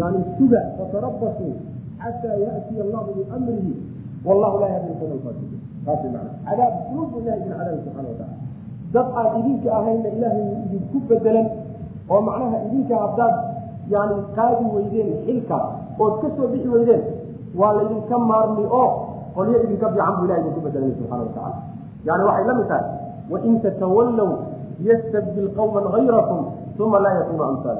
yani suga fatarabasuu xataa yaatiya allahu biamrihi wallahu laa yahdi qawma alfasiqiin. Taasi macna. Cadaab buu ilahay idin cadaabi subxana watacala dad aan idinka ahayna ilaahay wuu idinku bedelan oo macnaha idinka haddaad yani qaadi weydeen xilka ood ka soo bixi weydeen waa laydinka maarmi oo qolyo idinka fiican buu ilaha idinku bedelay subxana watacala yani waxay la mid tahay wain tatawallow yastabdil qawman hayrakum uma laa yakunu amsaal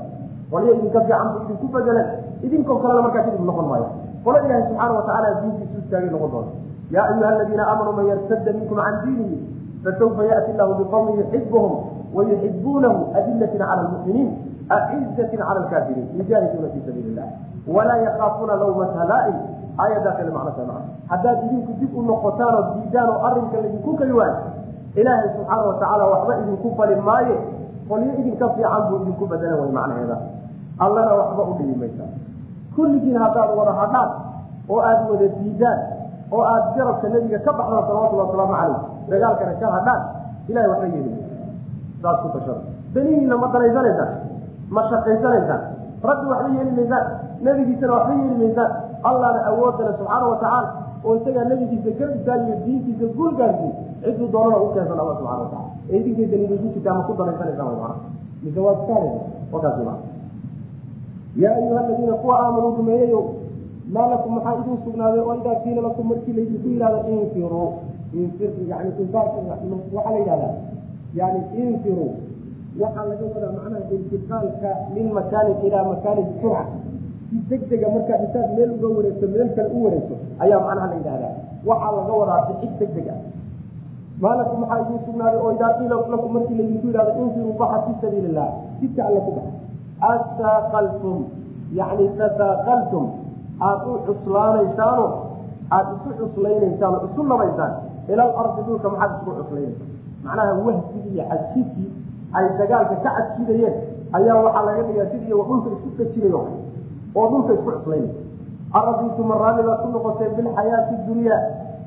qolyo idinka fiican buu idinku bedelan idinkoo kalena markaa kadib noqon maayo. Qolo ilahi subxaana watacaala diintiisu istaagay noqon doona yaa ayuha aladiina aamanuu man yartadda minkum can diinihi fasawfa yaati llahu biqawmin yuxibuhum wayuxibuunahu adilatin cala lmu'miniin acizatin cala alkaafiriin yujaahiduuna fii sabiili illah walaa yakaafuuna lawmata laa'im aayaddaa kale macnata macna haddaad idinku dib u noqotaan oo diidaan oo arrinka laydinku kali waayo ilaahay subxaana watacaala waxba idinku fali maaye qolyo idinka fiican buu idinku bedelan way macnaheeda allana waxba u dhibi maysa kulligiin haddaad wada hadhaan oo aada wada diidaan oo aada garabka nebiga ka baxdaan salawatullhi wasalaamu calayh dagaalkana ka hadhaan ilahay waxba yeeli saas tashada danihiina ma danaysanaysaan ma shaqaysanaysaan rabbi waxba yeeli maysaan nebigiisana waxba yeeli maysaan allahna awoodale subxaana watacaala oo isagaa nebigiisa ka isaaliyo diintiisa guulgaarsiy ciduu doonana u keensan alla subxana watacala ee idinkaysa idinku jirtaa ma ku macana mise waad iskaanaysa wakaasi ma yaa ayuha aladiina kuwa aamanuu rumeeyayo maa lakum maxaa idin sugnaaday oo idaa kiila lakum markii laydinku yihahda infiruu waxaa la yidhahdaa yani infiruu waxaa laga wadaa macnaha intiqaalka min makaanin ilaa makaanin bisurca si degdega markaad intaad meel uga wareegto meel kale u wareegto ayaa macnaha la yidhahdaa. Waxaa laga wadaa bixid degdeg ah maa lakum maxaa idin sugnaaday? Oo idaa kiila lakum markii laydinku yihahda infiruu baxa fi sabiili illah jidka alla ku baxa. Asaaqaltum yani tasaaqaltum aada u cuslaanaysaano. Aada isu cuslaynaysaan oo isu nabaysaan ila alardi dhulka maxaad isku cuslaynaysaa macnaha wahsigii iyo xadjidkii ay dagaalka ka cadjidayeen ayaa waxaa laga dhigaa sidii dhulka isku dajinayo oo dhulka isku cuslaynaysa aradiitu maraalibaad ku noqoteen bilxayaati dunyaa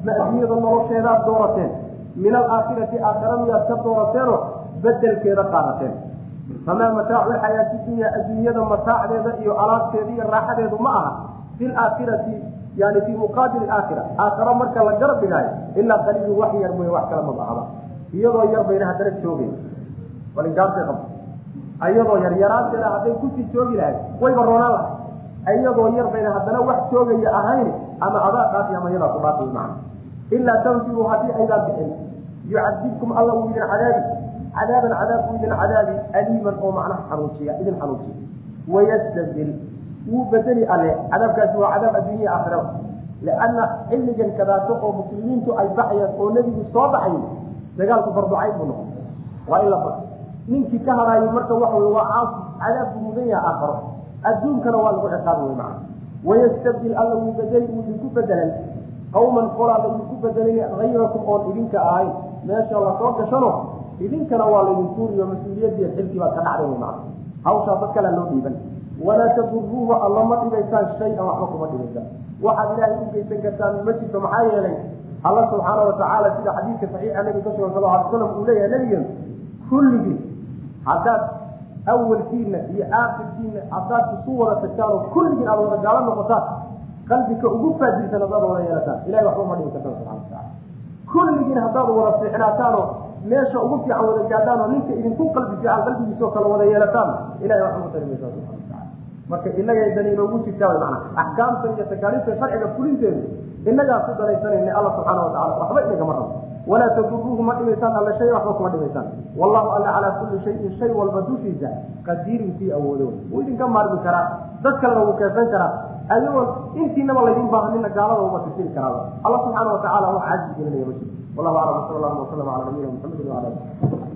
ma adduunyada nolosheedaad doorateen min alaakhirati aakhira miyaad ka doorateenoo bedelkeeda qaadateen famaa mataacu lxayaati dunya adduunyada mataacdeeda iyo alaabteeda iyo raaxadeedu ma aha fi yani fii muqaabil aakhira aakhira marka la garab dhigaayo ilaa qaliilu wax yar mooye wax kala ma bahaba iyadoo yar bayna haddana joogay balingaartay qabta iyadoo yar yaraanteeda hadday ku sii joogi lahayd wayba roonaan lahay iyadoo yar bayna haddana wax joogaya ahayn ama adaa dhaafi ama iyadaa ku dhaafi macna ilaa tanfiruu haddii aydaan bixin yucadibkum alla uu idin cadaabi cadaaban cadaab uu idin cadaabi aliiman oo macnaha xanuujiya idin xanuujiya wayastabdil wuu bedeli ale cadaabkaasi waa cadaab adduunya aakhirada lianna xilligan kadaato oo muslimiintu ay baxayaan oo nebigu soo baxay dagaalku farducayn buu noqon waa in la ba ninkii ka hadaayo marka waxa wey waa caasi cadaabku mudan yaha aakharo adduunkana waa lagu ciqaabi wey macana wayastabdil alla wuu bedeli uu idinku bedelan qawman qolaa la idinku bedelay hayrakum oon idinka ahayn. Meesha la soo gashano idinkana waa laydin tuuriyo mas'uuliyadiiyo xilkii baad ka dhacday wey macana hawshaa dad kalea loo dhiiban walaa taduruuhu alla ma dhibaysaan shay-an waxba kuma dhibaysaan waxaad ilaahay u geysan kartaan ma jirto maxaa yeelay alla subxaana watacaala sida xadiidka saxiixa nabiga ka sugan sal alay slam uu leeyahay nabigan kulligii haddaad awalkiina iyo aakhirkiina haddaad isu wada tagtaan oo kulligiin aad wada gaalo noqotaan qalbika ugu faajirsan haddaad wada yeelataan ilahay waxba ma dhibi kartaan subxana watacala kulligiin haddaad wada fiicnaataanoo meesha ugu fiican wada gaadhaan oo ninka idinku qalbi fiican qalbigiisoo kale wada yeelataan ilahay waxba ma tarimaysaa marka inagay dani inoogu jirtaa macana axkaamta iyo takaaliifta sharciga fulinteedu inagaa ku danaysanayna alla subxaana watacala waxba inagama rabo walaa taduruuhu ma dhimaysaan alla shay waxba kuma dhimaysaan wallahu alla calaa kulli shayin shay walba dushiisa qadiirun kii awoodo. Wuu idinka maarmi karaa dad kalena wuu keesan karaa. Ayagoo intiinaba laydin baahanina gaalada uba tirtiri karaaba. Alla subxaana watacala wax caajis gelinaya ma jiro. Wallahu aclam sal allahuma wasalam cala nabiyina muxamedin wala ali